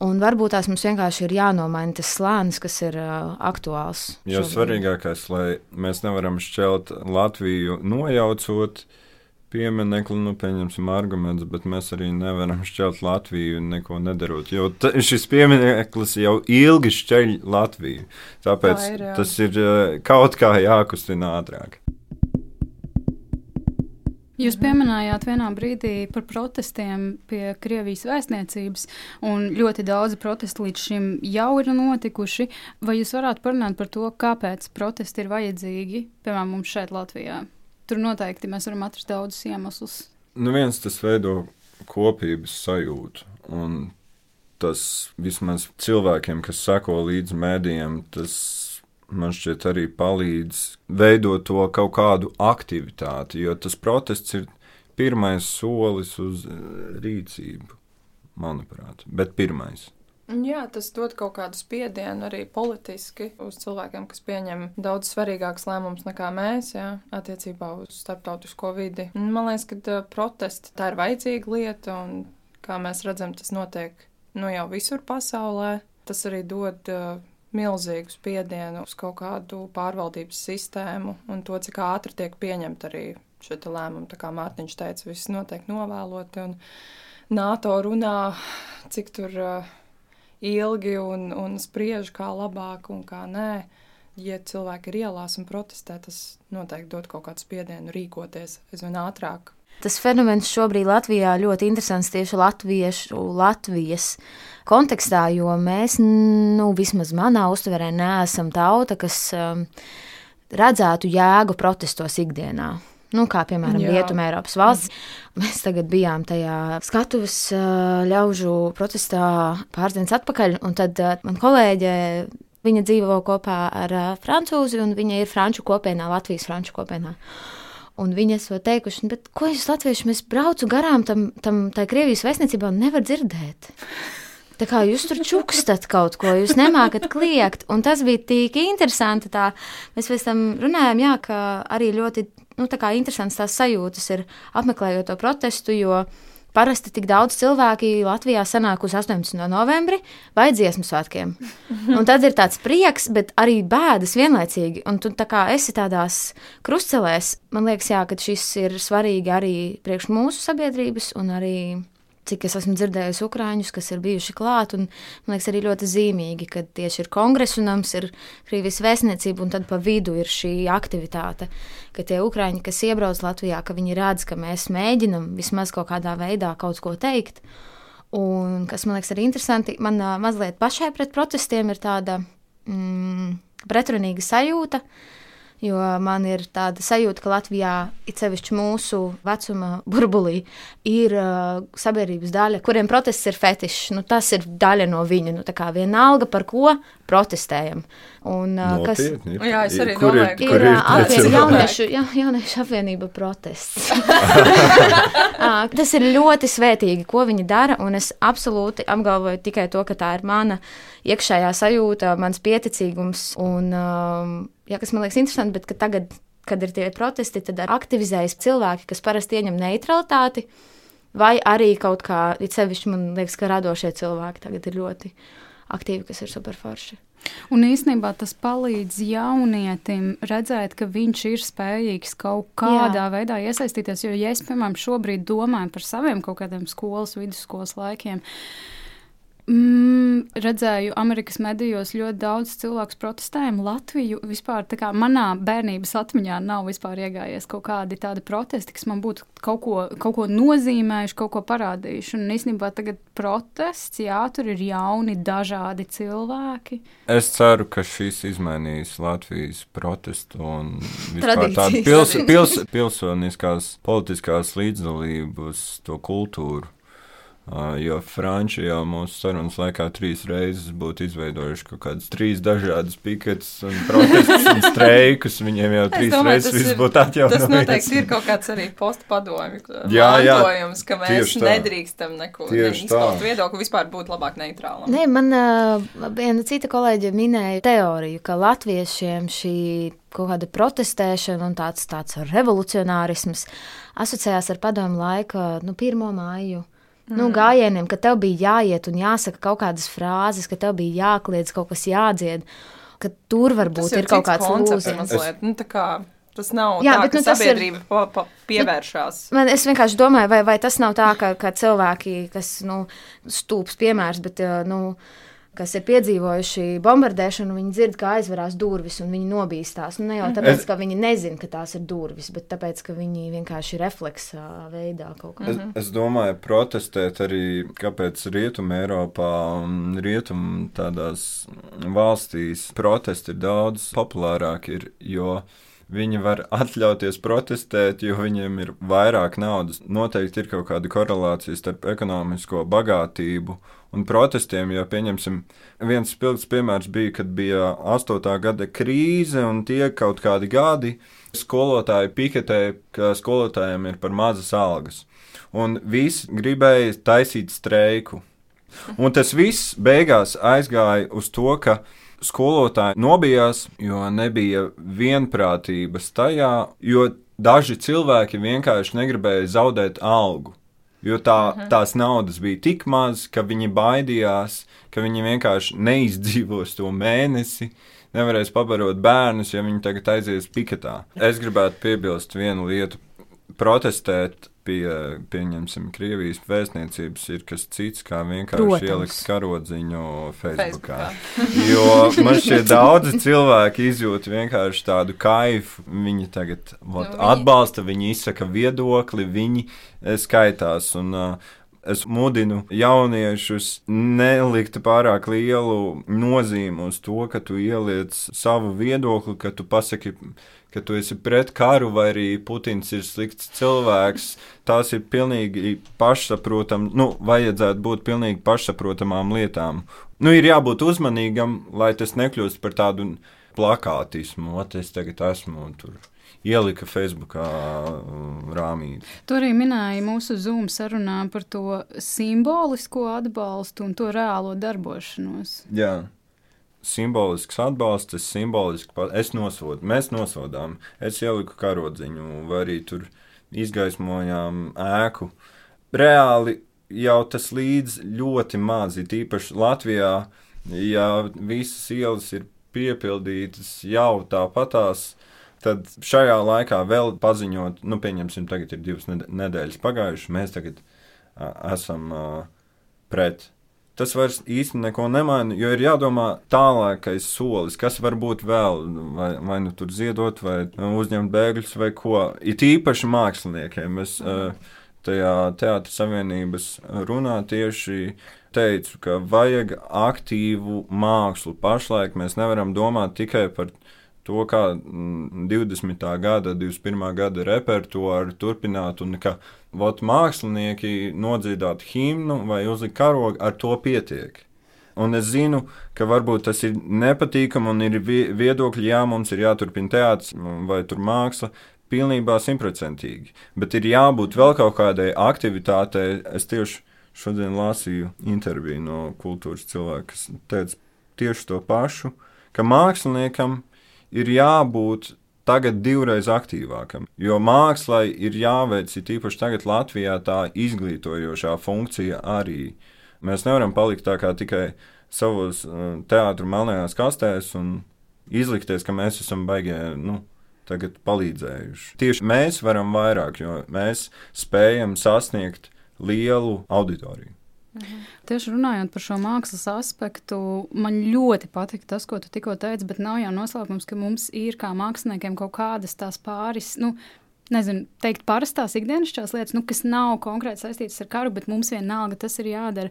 un varbūt tās mums vienkārši ir jānomaina tas slānis, kas ir uh, aktuāls. Jo šobrīd. svarīgākais, lai mēs nevaram šķelt Latviju nojaucot pieminekli, nu, pieņemsim argumentus, bet mēs arī nevaram šķelt Latviju neko nedarot. Jo ta, šis piemineklis jau ilgi šķeļ Latviju. Tāpēc Tā ir, jā. tas ir eh, kaut kā jākustina ātrāk. Jūs pieminējāt vienā brīdī par protestiem pie Krievijas vēstniecības, un ļoti daudzi protesti līdz šim jau ir notikuši. Vai jūs varētu parunāt par to, kāpēc protesti ir vajadzīgi, piemēram, mums šeit Latvijā? Tur noteikti mēs varam atrast daudzus iemeslus. Nu, viens tas veido kopības sajūtu. Un tas vismaz cilvēkiem, kas seko līdzi mēdījiem, tas man šķiet arī palīdz veidot to kaut kādu aktivitāti, jo tas protests ir pirmais solis uz eh, rīcību, manuprāt. Bet pirmais. Jā, tas dod kaut kādu spiedienu arī politiski uz cilvēkiem, kas pieņem daudz svarīgākus lēmumus nekā mēs, jā, attiecībā uz starptautisko vidi. Man liekas, ka uh, protesti tā ir vajadzīga lieta, un kā mēs redzam, tas notiek nu, jau visur pasaulē. Tas arī dod uh, milzīgu spiedienu uz kaut kādu pārvaldības sistēmu un to, cik ātri tiek pieņemta arī šie lēmumi. Tā kā Mārtiņš teica, viss notiek novēloti, un NATO runā, cik tur. Ilgi un, un spriež, kā labāk un kā nē. Ja cilvēki ir ielās un protestē, tas noteikti dod kaut kādu spiedienu rīkoties aizvien ātrāk. Tas fenomens šobrīd Latvijā ļoti interesants tieši latviešu, Latvijas kontekstā, jo mēs, nu, vismaz manā uztverē, neesam tauta, kas um, redzētu jēgu protestos ikdienā. Nu, kā piemēram. Rietumē, Eiropas valsts. Mēs tagad bijām tajā skatuves uh, ļaužu protestā pāris dienas atpakaļ, un tad uh, man kolēģe. Viņa dzīvo kopā ar uh, francūzi, un viņa ir franču kopienā, Latvijas franču kopienā. Un viņi esmu teikuši, bet ko jūs latvieši, mēs braucu garām tam, tam tai Krievijas vēstniecībā un nevar dzirdēt. Tā kā jūs tur čukstat kaut ko, jūs nemākat kliegt. Un tas bija tik interesanti. Tā. Mēs pēc tam runājām, jā, ka arī ļoti nu, tā interesants tās sajūtas ir apmeklējot to protestu, jo parasti tik daudz cilvēki Latvijā sanāk uz 18. novembri vai dziesmu svētkiem. Un tad ir tāds prieks, bet arī bēdas vienlaicīgi. Un tu tā kā esi tādās krustcelēs, man liekas, jā, ka šis ir svarīgi arī priekš mūsu sabiedrības un arī cik es esmu dzirdējusi ukrāņus, kas ir bijuši klāt. Un, man liekas, arī ļoti zīmīgi, ka tieši ir kongress un mums ir Krievijas vēstniecība, un tad pa vidu ir šī aktivitāte, ka tie ukrāņi, kas iebrauc Latvijā, ka viņi redz, ka mēs mēģinam vismaz kaut kādā veidā kaut ko teikt. Un kas man liekas arī interesanti, man mazliet pašai pret protestiem ir tāda mm, pretrunīga sajūta. Uh, Jo man ir tāda sajūta, ka Latvijā, it sevišķi mūsu vecuma burbulī, ir uh, sabiedrības daļa, kuriem protests ir fetišs. Nu, tas ir daļa no viņa. Nu, vienalga, par ko protestējam. Un, uh, kas, Nopietni, Jā, es arī kur domāju, ir, ir, kur ir ir jauniešu, ja, jauniešu apvienība protests. Ā, <laughs> <laughs> Tas ir ļoti svētīgi, ko viņi dara, un es absolūti apgalvoju tikai to, ka tā ir mana iekšējā sajūta, mans pieticīgums, un um, jā, kas man liekas interesanti, bet tagad, kad ir tie protesti, tad aktivizējas cilvēki, kas parasti ieņem neutralitāti, vai arī kaut kā, it sevišķi man liekas, ka radošie cilvēki tagad ir ļoti aktīvi, kas ir superforši. Un īsnībā tas palīdz jaunietim redzēt, ka viņš ir spējīgs kaut kādā Jā. veidā iesaistīties. Jo, ja es, piemēram, šobrīd domāju par saviem kaut kādiem skolas, vidusskolas laikiem, Mm, redzēju, Amerikas medijos ļoti daudz cilvēku protestējumu. Latviju vispār, tā kā manā bērnības atmiņā, nav vispār iegājies kaut kādi tādi protesti, kas man būtu kaut ko, kaut ko nozīmējuši, kaut ko parādījuši. Un īstenībā tagad protests, jā, tur ir jauni, dažādi cilvēki. Es ceru, ka šis izmainīs Latvijas protestu un vispār tādu Tradīcijas. pils, pils, pilsoniskās, politiskās līdzdalības to kultūru. Uh, jo Franči jau mūsu sarunas laikā trīs reizes būtu izveidojuši kaut kādas trīs dažādas piketes un protestus un streikus. Viņiem jau <laughs> Es trīs domāju, reizes viss ir- būtu atjaunots. Tas noteikti ir kaut kāds arī postpadomju mantojums, ka mēs nedrīkstam neko izpaust viedokli, vispār būt labāk neitrālam. Nē, man uh, viena cita kolēģe minēja teoriju, ka latviešiem šī kaut kāda protestēšana un tāds, tāds revolucionārisms asociējās ar padomu laika, nu, pirmo māju. Nu, gājieniem, ka tev bija jāiet un jāsaka kaut kādas frāzes, ka tev bija jākliedz, kaut kas jādzied, ka tur varbūt ir kaut kāds koncepts. Nu, tā kā Tas nav Jā, tā, bet, ka nu, ir- sabiedrība pa, pa, pievēršās. Man, es vienkārši domāju, vai, vai tas nav tā, ka, ka cilvēki, kas nu, stūps piemērs, bet nu, kas ir piedzīvojuši bombardēšanu, viņi dzird, kā aizverās durvis un viņi nobīstās. Nu, ne jau tāpēc, Es- ka viņi nezina, ka tās ir durvis, bet tāpēc, ka viņi vienkārši refleksā veidā kaut kā. Es, es domāju, protestēt arī, kāpēc Rietumē, Eiropā un Rietumē tādās valstīs protesti ir daudz populārāki, ir, jo viņi var atļauties protestēt, jo viņiem ir vairāk naudas. Noteikti ir kaut kāda korelācija starp ekonomisko bagātību un protestiem, jo, pieņemsim, viens spilgts piemērs bija, kad bija 8. gada krīze un tie kaut kādi gadi, skolotāji piketēja, ka skolotājiem ir par mazas algas. Un visi gribēja taisīt streiku. Un tas viss beigās aizgāja uz to, ka skolotāji nobijās, jo nebija vienprātības tajā, jo daži cilvēki vienkārši negribēja zaudēt algu. Jo tā, tās naudas bija tik maz, ka viņi baidījās, ka viņi vienkārši neizdzīvos to mēnesi, nevarēs pabarot bērnus, ja viņi tagad aizies piketā. Es gribētu piebilst vienu lietu. Protestēt pie, pieņemsim, Krievijas vēstniecības ir kas cits, kā vienkārši Protams. ielikt karodziņu Facebookā. Facebookā. Jo man šķiet, daudzi cilvēki izjūt vienkārši tādu kaifu. Viņi tagad vot, Nu, atbalsta, viņi izsaka viedokli, viņi eh, skaitās. Un, uh, Es mudinu jauniešus nelikt pārāk lielu nozīmi uz to, ka tu ieliec savu viedokli, ka tu pasaki, ka tu esi pret karu, vai arī Putins ir slikts cilvēks. Tās ir pilnīgi pašsaprotamas, nu, vajadzētu būt pilnīgi pašsaprotamām lietām. Nu, ir jābūt uzmanīgam, lai tas nekļūst par tādu plakātismu, ot, es tagad esmu tur. Ielika Facebookā um, rāmīti. Tu arī minēji mūsu Zoom sarunā par to simbolisko atbalstu un to reālo darbošanos. Jā. Simbolisks atbalsts, es simboliski pa- es nosodu, mēs nosodām. Es ieliku karodziņu, vai arī tur izgaismojām ēku. Reāli jau tas līdz ļoti maz, ir tīpaši Latvijā, ja visas ielas ir piepildītas jau tāpatās. Tad šajā laikā vēl paziņot, nu, pieņemsim, tagad ir divas ned- nedēļas pagājušas. Mēs tagad uh, esam uh, pret. Tas vairs īsti neko nemaina, jo ir jādomā tālākais solis, kas var būt vēl, vai, vai nu tur ziedot, vai uzņemt bēgļus, vai ko. It īpaši māksliniekiem. Es uh, tajā Teātris Savienības runā tieši teicu, ka vajag aktīvu mākslu. Pašlaik mēs nevaram domāt tikai par to, kā 20. Mm, gada, 21. gada repertuāru turpināt, un ka vot, mākslinieki nodziedāt himnu vai uzlikt karogu, ar to pietiek. Un es zinu, ka varbūt tas ir nepatīkami un ir viedokļi, jā, mums ir jāturpina teātris vai tur māksla. Pilnībā simtprocentīgi. Bet ir jābūt vēl kaut kādai aktivitātei. Es tieši šodien lasīju interviju no kultūras cilvēka, kas teica tieši to pašu, ka māksliniekam ir ir jābūt tagad divreiz aktīvākam, jo mākslai ir jāveic īpaši tagad Latvijā tā izglītojošā funkcija arī. Mēs nevaram palikt tā kā tikai savos uh, teātros melnajās kastēs un izlikties, ka mēs esam baigie. Nu, Tagad palīdzējuši. Tieši mēs varam vairāk, jo mēs spējam sasniegt lielu auditoriju. Mhm. Tieši runājot par šo mākslas aspektu, man ļoti patika tas, ko tu tikko teici, bet nav jau noslēpums, ka mums ir kā māksliniekiem kaut kādas tās pāris. Nu, Nezinu, teikt, parastās ikdienišķās lietas, nu, kas nav konkrēti saistītas ar karu, bet mums vienalga tas ir jādara.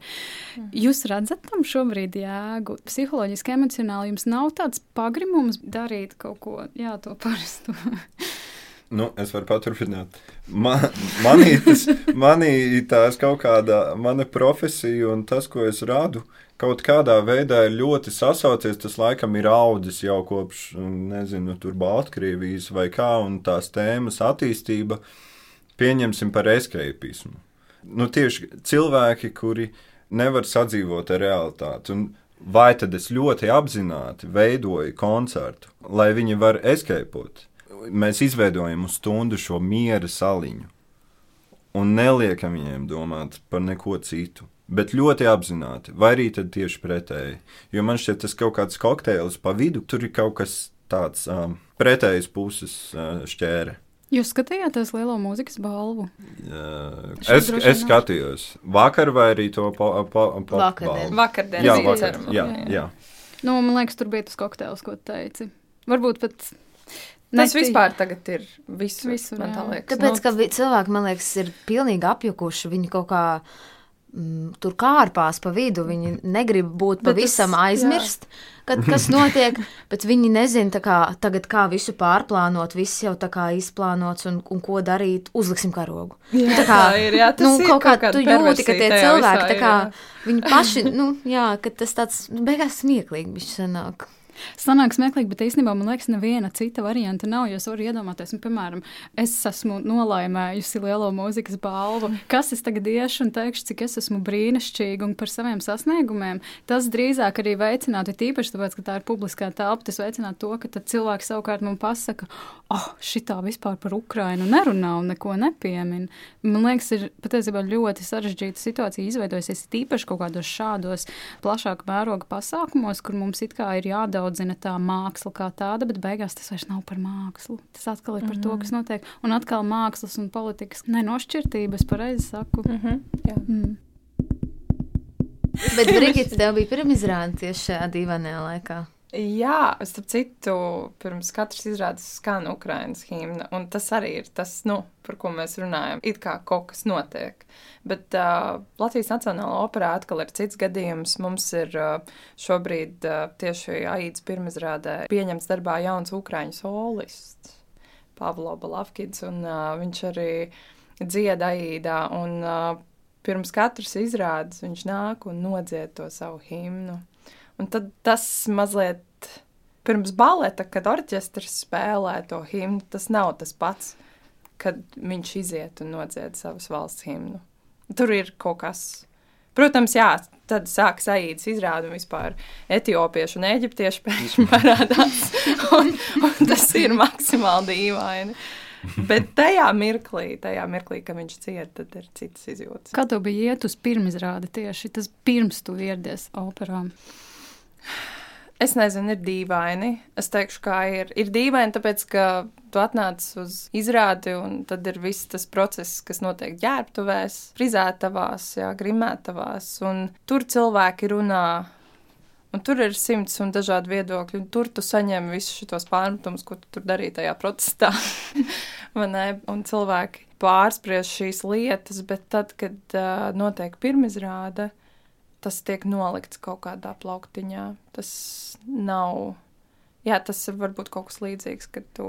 Mhm. Jūs redzat tam šobrīd jēgu? Psiholoģiski, emocionāli jums nav tāds pagrimums darīt kaut ko, jā, to parastu. <laughs> Nu, es varu paturpināt. Man, manī, tas, manī tās kaut kāda mana profesija un tas, ko es radu, kaut kādā veidā ir ļoti sasaucies. Tas laikam ir audzis jau kopš, nezinu, tur Baltkrievijas vai kā, un tās tēmas attīstība pieņemsim par escapismu. Nu, tieši cilvēki, kuri nevar sadzīvot ar realitāti. Un vai tad es ļoti apzināti veidoju koncertu, lai viņi var escapot? Mēs izveidojam uz stundu šo miera saliņu un neliekam viņiem domāt par neko citu. Bet ļoti apzināti, vai arī tieši pretēji. Jo man šķiet, tas kaut kāds kokteils pa vidu, tur ir kaut kas tāds um, pretējas puses uh, šķēre. Jūs skatījāties lielo mūzikas balvu? Uh, es, es skatījos. Vakar vai arī to pa, vakardien. Vakardien. Jā, vakar, jā, jā. Nu, man liekas, tur bija tas kokteils, ko teici. Varbūt pat Tas Netī. vispār tagad ir visur. visur man tā liekas. Tāpēc, nu, ka cilvēki, man liekas, ir pilnīgi apjukuši. Viņi kaut kā mm, tur kārpās pa vidu. Viņi negrib būt pavisam tas, aizmirst, kad, kas <laughs> notiek, bet viņi nezina, kā, tagad, kā visu pārplānot. Viss jau tā kā izplānots un, un ko darīt. Uzliksim karogu. Jā, tā kā, tā ir. Jā, nu, kaut kā tu jūti, ka tie cilvēki, visā, kā, ir, viņi paši, nu, jā, ka tas tāds, nu, beigās smieklīgi viņš sanāk. Sanāk smieklīgi, bet īstenībā man liekas, neviena cita varianta nav. Jo es varu iedomāties, nu, piemēram, es esmu nolaimējusi lielo mūzikas balvu. Kas es tagad iešu un teikšu, cik es esmu brīnišķīga un par saviem sasniegumiem? Tas drīzāk arī veicinātu, tīpaši tāpēc, ka tā ir publiskā telpa, tas veicinātu to, ka cilvēki savukārt man pasaka, oh, šitā vispār par Ukrainu nerunā un neko nepiemina. Man liekas, ir patiesībā ļoti sarežģīta situācija izveidojusies tīpaši kaut kādos šādos plašāka mēroga pasākumos, kur mums it kā ir jādara jāuzaudzina tā māksla kā tāda, bet beigās tas vairs nav par mākslu. Tas atkal ir par mm -hmm. to, kas notiek. Un atkal mākslas un politikas nenošķirtības, pareizi saku. Mm -hmm. Jā. Mm. Bet Brigita, tev bija pirmizrāde tieši šajā dīvainajā laikā. Jā, starp citu, pirms katras izrādes skan Ukraiņas himna, un tas arī ir tas, nu, par ko mēs runājam. It kā kaut kas notiek. Bet uh, Latvijas Nacionālā operā atkal ir cits gadījums. Mums ir uh, šobrīd uh, tieši Aīdas pirmizrādē pieņemts darbā jauns Ukraiņu solists, Pavlo Balavkids, un uh, viņš arī dzied Aīdā, un uh, pirms katras izrādes viņš nāk un nodzied to savu himnu. Un tad tas mazliet pirms baleta, kad orķestris spēlē to himnu, tas nav tas pats, kad viņš iziet un nodzied savas valsts himnu. Tur ir kaut kas. Protams, jā, tad sākas aīdas izrāde un vispār etiopiešu un eģiptiešu pēkšņi <laughs> parādās. un, un tas ir maksimāli dīvaini. Bet tajā mirklī, tajā mirklī, kad viņš cieta, tad ir citas izjūtas. Kā tev bija iet uz pirmizrādi tieši tas pirms tu ieradies operām? Es nezinu, ir dīvaini. Es teikšu, kā ir. Ir dīvaini, tāpēc, ka tu atnāc uz izrādi, un tad ir viss tas process, kas notiek ģērbtuvēs, frizētavās, jā, grimētavās, un tur cilvēki runā. Un tur ir simts un dažādi viedokļi, un tur tu saņem visus šos pārmetumus, ko tu tur darīji tajā protestā. <laughs> un cilvēki pārspriež šīs lietas, bet tad, kad uh, notiek pirmizrāde, tas tiek nolikts kaut kādā plauktiņā. Tas nav. Jā, tas var būt kaut kas līdzīgs, kad tu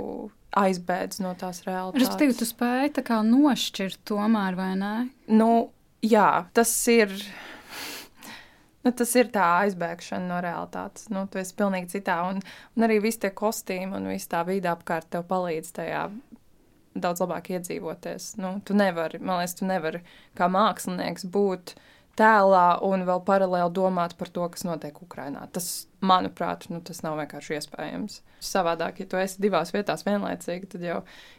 aizbēdz no tās realitātes. Respektīvi, tu spēj tā kā nošķirt tomēr, vai ne? Nu, jā, tas ir. Nu, tas ir tā aizbēgšana no realitātes. Nu, tu esi pilnīgi citā. Un, un arī viss tie kostīmi un viss tā vide apkārt tev palīdz tajā daudz labāk iedzīvoties. Nu, tu nevari, man liekas, tu nevari kā mākslinieks būt tēlā un vēl paralēli domāt par to, kas notiek Ukrajinā. Tas, manuprāt, nu, tas nav vienkārši iespējams. Savādāk, ja tu esi divās vietās vienlaicīgi, tad jau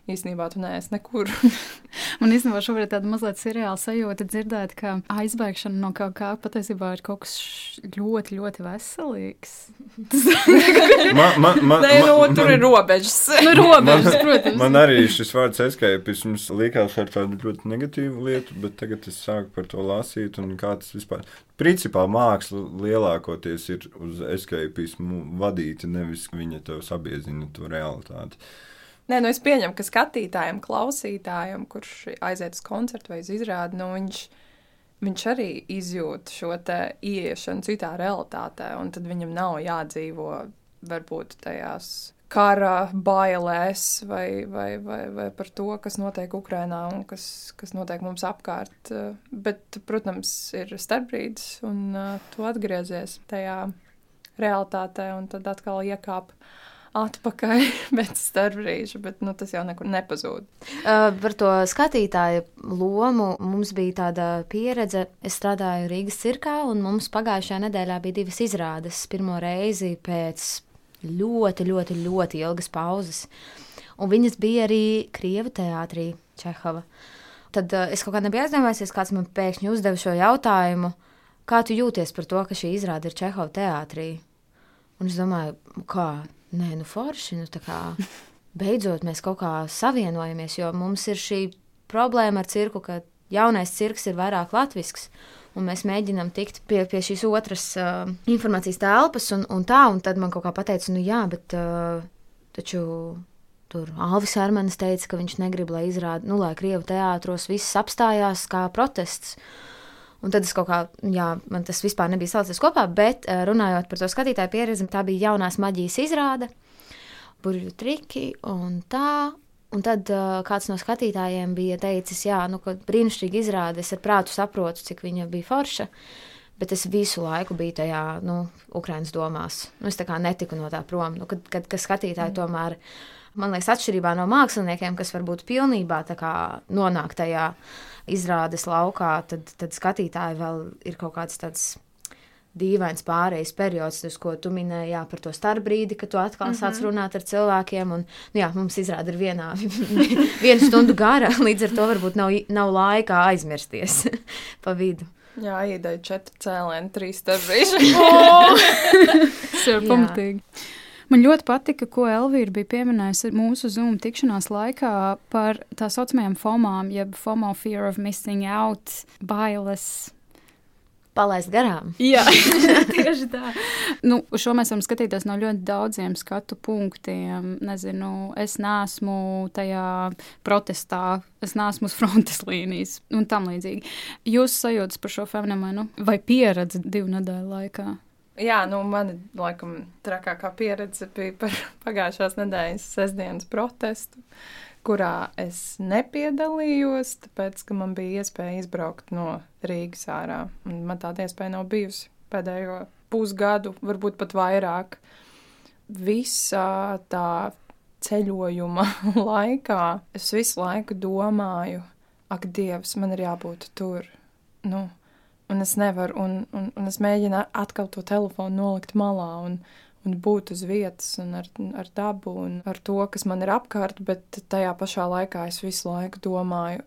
īstenībā tu neesi nekur. <laughs> Man īstenībā šobrīd tāda mazliet seriāla sajūta dzirdēt, ka aizbēgšana no kaut kā patiesībā ir kaut kas ļoti, ļoti veselīgs. <laughs> man, man, man, Nē, nu, man, tur ir robežas. <laughs> nu, robežas, man, protams. Man arī šis vārds escapisms likās ar tādu ļoti negatīvu lietu, bet tagad es sāku par to lasīt un kā tas vispār. Principā māksla lielākoties ir uz escapismu vadīta, nevis viņa tev sabiezina to realitāti. Nē, nu es pieņemu, ka skatītājam, klausītājam, kurš aiziet uz koncertu vai uz izrādi, nu viņš, viņš arī izjūt šo ieiešanu citā realitātē, un tad viņam nav jādzīvo varbūt tajās kara bailēs vai, vai, vai, vai par to, kas notiek Ukrajinā un kas, kas notiek mums apkārt. Bet, protams, ir starpbrīdis, un uh, tu atgriezies tajā realitātē, un tad atkal iekāp atpakaļ <laughs> pēc starpbrīža, bet nu, tas jau nekur nepazūd. Uh, par to skatītāju lomu mums bija tāda pieredze. Es strādāju Rīgas cirkā, un mums pagājušajā nedēļā bija divas izrādes. Pirmo reizi pēc ļoti, ļoti, ļoti ilgas pauzes. Un viņas bija arī Krievijas teātrī, Čehova. Tad uh, es kaut kā nebiju aizdomājies, kāds man pēkšņi uzdeva šo jautājumu, kā tu jūties par to, ka šī izrāde ir Čehova teātrī. Un es domāju, kā, nē, nu forši, nu tā kā <laughs> beidzot mēs kaut kā savienojamies, jo mums ir šī problēma ar cirku, ka jaunais cirks ir vairāk latvisks un mēs mēģinām tikt pie, pie šīs otras uh, informācijas telpas, un, un tā, un tad man kaut kā pateica, nu jā, bet uh, taču. Tur Alvis Hermanis teica, ka viņš negrib, lai izrāda, nu, lai Krievu teātros viss apstājās kā protests. Un tad es kaut kā, jā, man tas vispār nebija salicis kopā, bet runājot par to skatītāju pieredzi, tā bija jaunās maģijas izrāde, burbuļu triki un tā. Un tad uh, kāds no skatītājiem bija teicis, jā, nu, ka brīnišķīgi izrāda, es ar prātu saprotu, cik viņa bija forša. Bet es visu laiku biju tajā, nu, Ukraiņas domās. Nu, es tā kā netiku no tā prom. Nu, kad, kad, kad skatītāji mm. tomēr, man liekas, atšķirībā no māksliniekiem, kas varbūt pilnībā kā, nonāk tajā izrādes laukā, tad, tad skatītāji vēl ir kaut kāds tāds dīvains pārejas periods, tas, ko tu minēji jā, par to starpbrīdi, kad tu atkal mm -hmm. sāc runāt ar cilvēkiem. Un, nu, jā, mums izrāda ir vienā, <laughs> viena stundu gara, <laughs> līdz ar to varbūt nav, nav laika aizmirsties <laughs> pa vidu. Jā, ideja četri cēlēni, trīs starpbrīži. Tas ir pamatīgi. Man ļoti patika, ko Elvīra bija pieminējusi mūsu Zoom tikšanās laikā par tā saucamajām FOMām, jeb FOMO, fear of missing out, bailes palaist garām. Jā, <laughs> tieši tā. Nu, šo mēs varam skatīties no ļoti daudziem skatu punktiem. Nezinu, es neesmu tajā protestā, es neesmu uz frontes līnijas un tam līdzīgi. Jūs sajūtas par šo fenomenu vai pieredzi divu nedēļu laikā? Jā, nu, man laikam trakākā pieredze bija par <laughs> pagājušās nedēļas sestdienas protestu. Uh, kurā es nepiedalījos, tāpēc, ka man bija iespēja izbraukt no Rīgas ārā. Un man tāda iespēja nav bijusi pēdējo pusgadu, varbūt pat vairāk. Visā tā ceļojuma <laughs> laikā es visu laiku domāju, ak, Dievs, man ir jābūt tur. Nu, un es nevaru, un, un, un es mēģinu atkal to telefonu nolikt malā. Un, un būt uz vietas un ar, ar dabu un ar to, kas man ir apkārt, bet tajā pašā laikā es visu laiku domāju,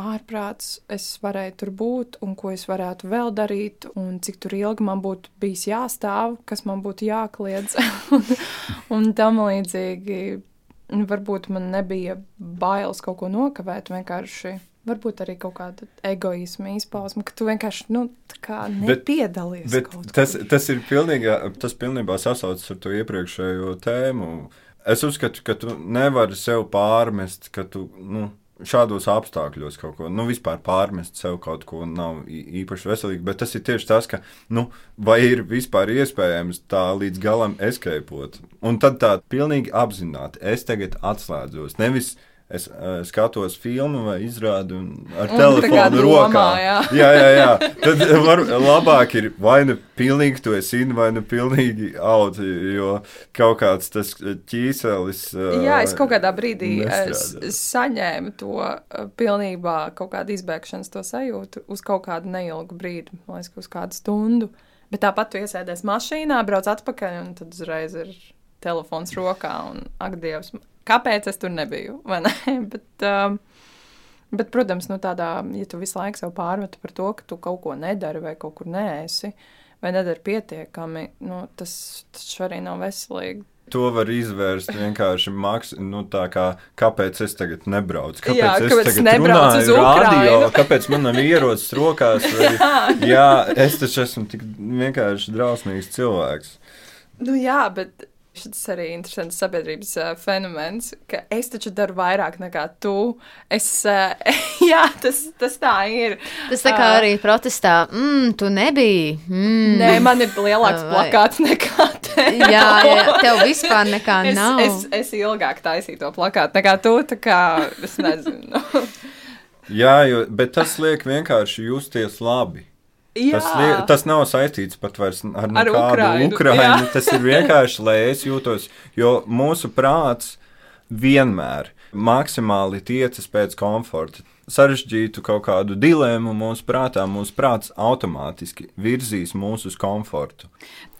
ārprāts es varēju tur būt, un ko es varētu vēl darīt, un cik tur ilgi man būtu bijis jāstāv, kas man būtu jākliedz, <laughs> un, un tam līdzīgi. Varbūt man nebija bailes kaut ko nokavēt, vienkārši varbūt arī kaut kāda egoisma izpausme, ka tu vienkārši nu, nepiedalies. Bet, bet tas, tas ir pilnībā, tas pilnībā sasaucas ar to iepriekšējo tēmu. Es uzskatu, ka tu nevari sev pārmest, ka tu. Nu, šādos apstākļos kaut ko, nu, vispār pārmest sev kaut ko nav īpaši veselīgi. Bet tas ir tieši tas, ka, nu, vai ir vispār iespējams tā līdz galam eskeipot. Un tad tā pilnīgi apzināti, es tagad atslēdzos. Nevis es uh, skatos filmu vai izrādu ar telefonu rokā. Domā, jā. <laughs> jā, jā, jā. Tad var, labāk ir vai nu pilnīgi to es zinu, vai nu pilnīgi out, jo kaut kāds tas ķīselis. Uh, jā, es kaut kādā brīdī es saņēmu to pilnībā kaut kādu izbēgšanas to sajūtu uz kaut kādu neilgu brīdi, man liekas, uz kādu stundu. Bet tāpat tu iesēdies mašīnā, brauc atpakaļ un tad uzreiz ir telefons rokā un ak, Dievs, kāpēc es tur nebiju. <laughs> bet, um, bet, protams, nu, tādā, ja tu visu laiku sev pārmetu par to, ka tu kaut ko nedari vai kaut kur neesi, vai nedari pietiekami, nu, tas, tas arī nav veselīgi. To var izvērst vienkārši maks, nu, tā kā, kāpēc es tagad nebraucu. Kāpēc jā, es kāpēc tagad nebraucu uz radio, <laughs> kāpēc man nav ierocis rokās? <laughs> Vai, jā. jā, es taču esmu tik vienkārši drausmīgs cilvēks. Nu jā, bet Šis arī ir interesants sabiedrības uh, fenomens, ka es taču daru vairāk nekā tu. Es, uh, <laughs> jā, tas, tas tā ir. Tas tā kā uh, arī protestā, mm, tu nebiji. Mm. Nē, man ir lielāks plakāts nekā tev. jā, jā, <laughs> tev vispār nekā es, nav. Es, es ilgāk taisīju to plakātu nekā tu, tā kā es nezinu. <laughs> jā, jo, bet tas liek vienkārši justies labi. Tas, tas nav saistīts pat ar, ar kādu Ukraiņu. Tas ir vienkārši, lai es jūtos, jo mūsu prāts vienmēr maksimāli tiecas pēc komforta sarežģītu kaut kādu dilemmu mūsu prātā, mūsu prāts automātiski virzīs mūs uz komfortu.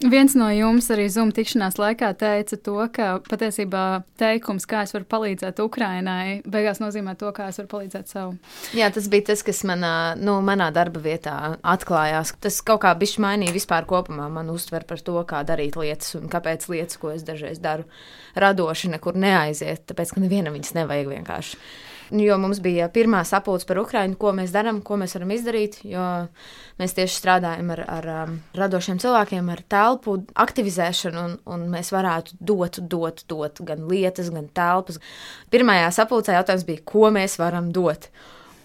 Viens no jums arī Zoom tikšanās laikā teica to, ka patiesībā teikums, kā es varu palīdzēt Ukrainai, beigās nozīmē to, kā es varu palīdzēt sev. Jā, tas bija tas, kas manā, nu, manā darba vietā atklājās. Tas kaut kā bišķi mainīja vispār kopumā manu uztver par to, kā darīt lietas un kāpēc lietas, ko es dažreiz daru, radoši nekur neaiziet, tāpēc, ka nevienam viņas nevajag vienkārši. Jo mums bija pirmā sapulce par Ukrajinu, ko mēs darām, ko mēs varam izdarīt. Mēs tieši strādājam ar, ar um, radošiem cilvēkiem, ar telpu aktivizēšanu, un, un mēs varētu dot, dot, dot gan lietas, gan telpas. Pirmajā sapulcē jautājums bija, ko mēs varam dot.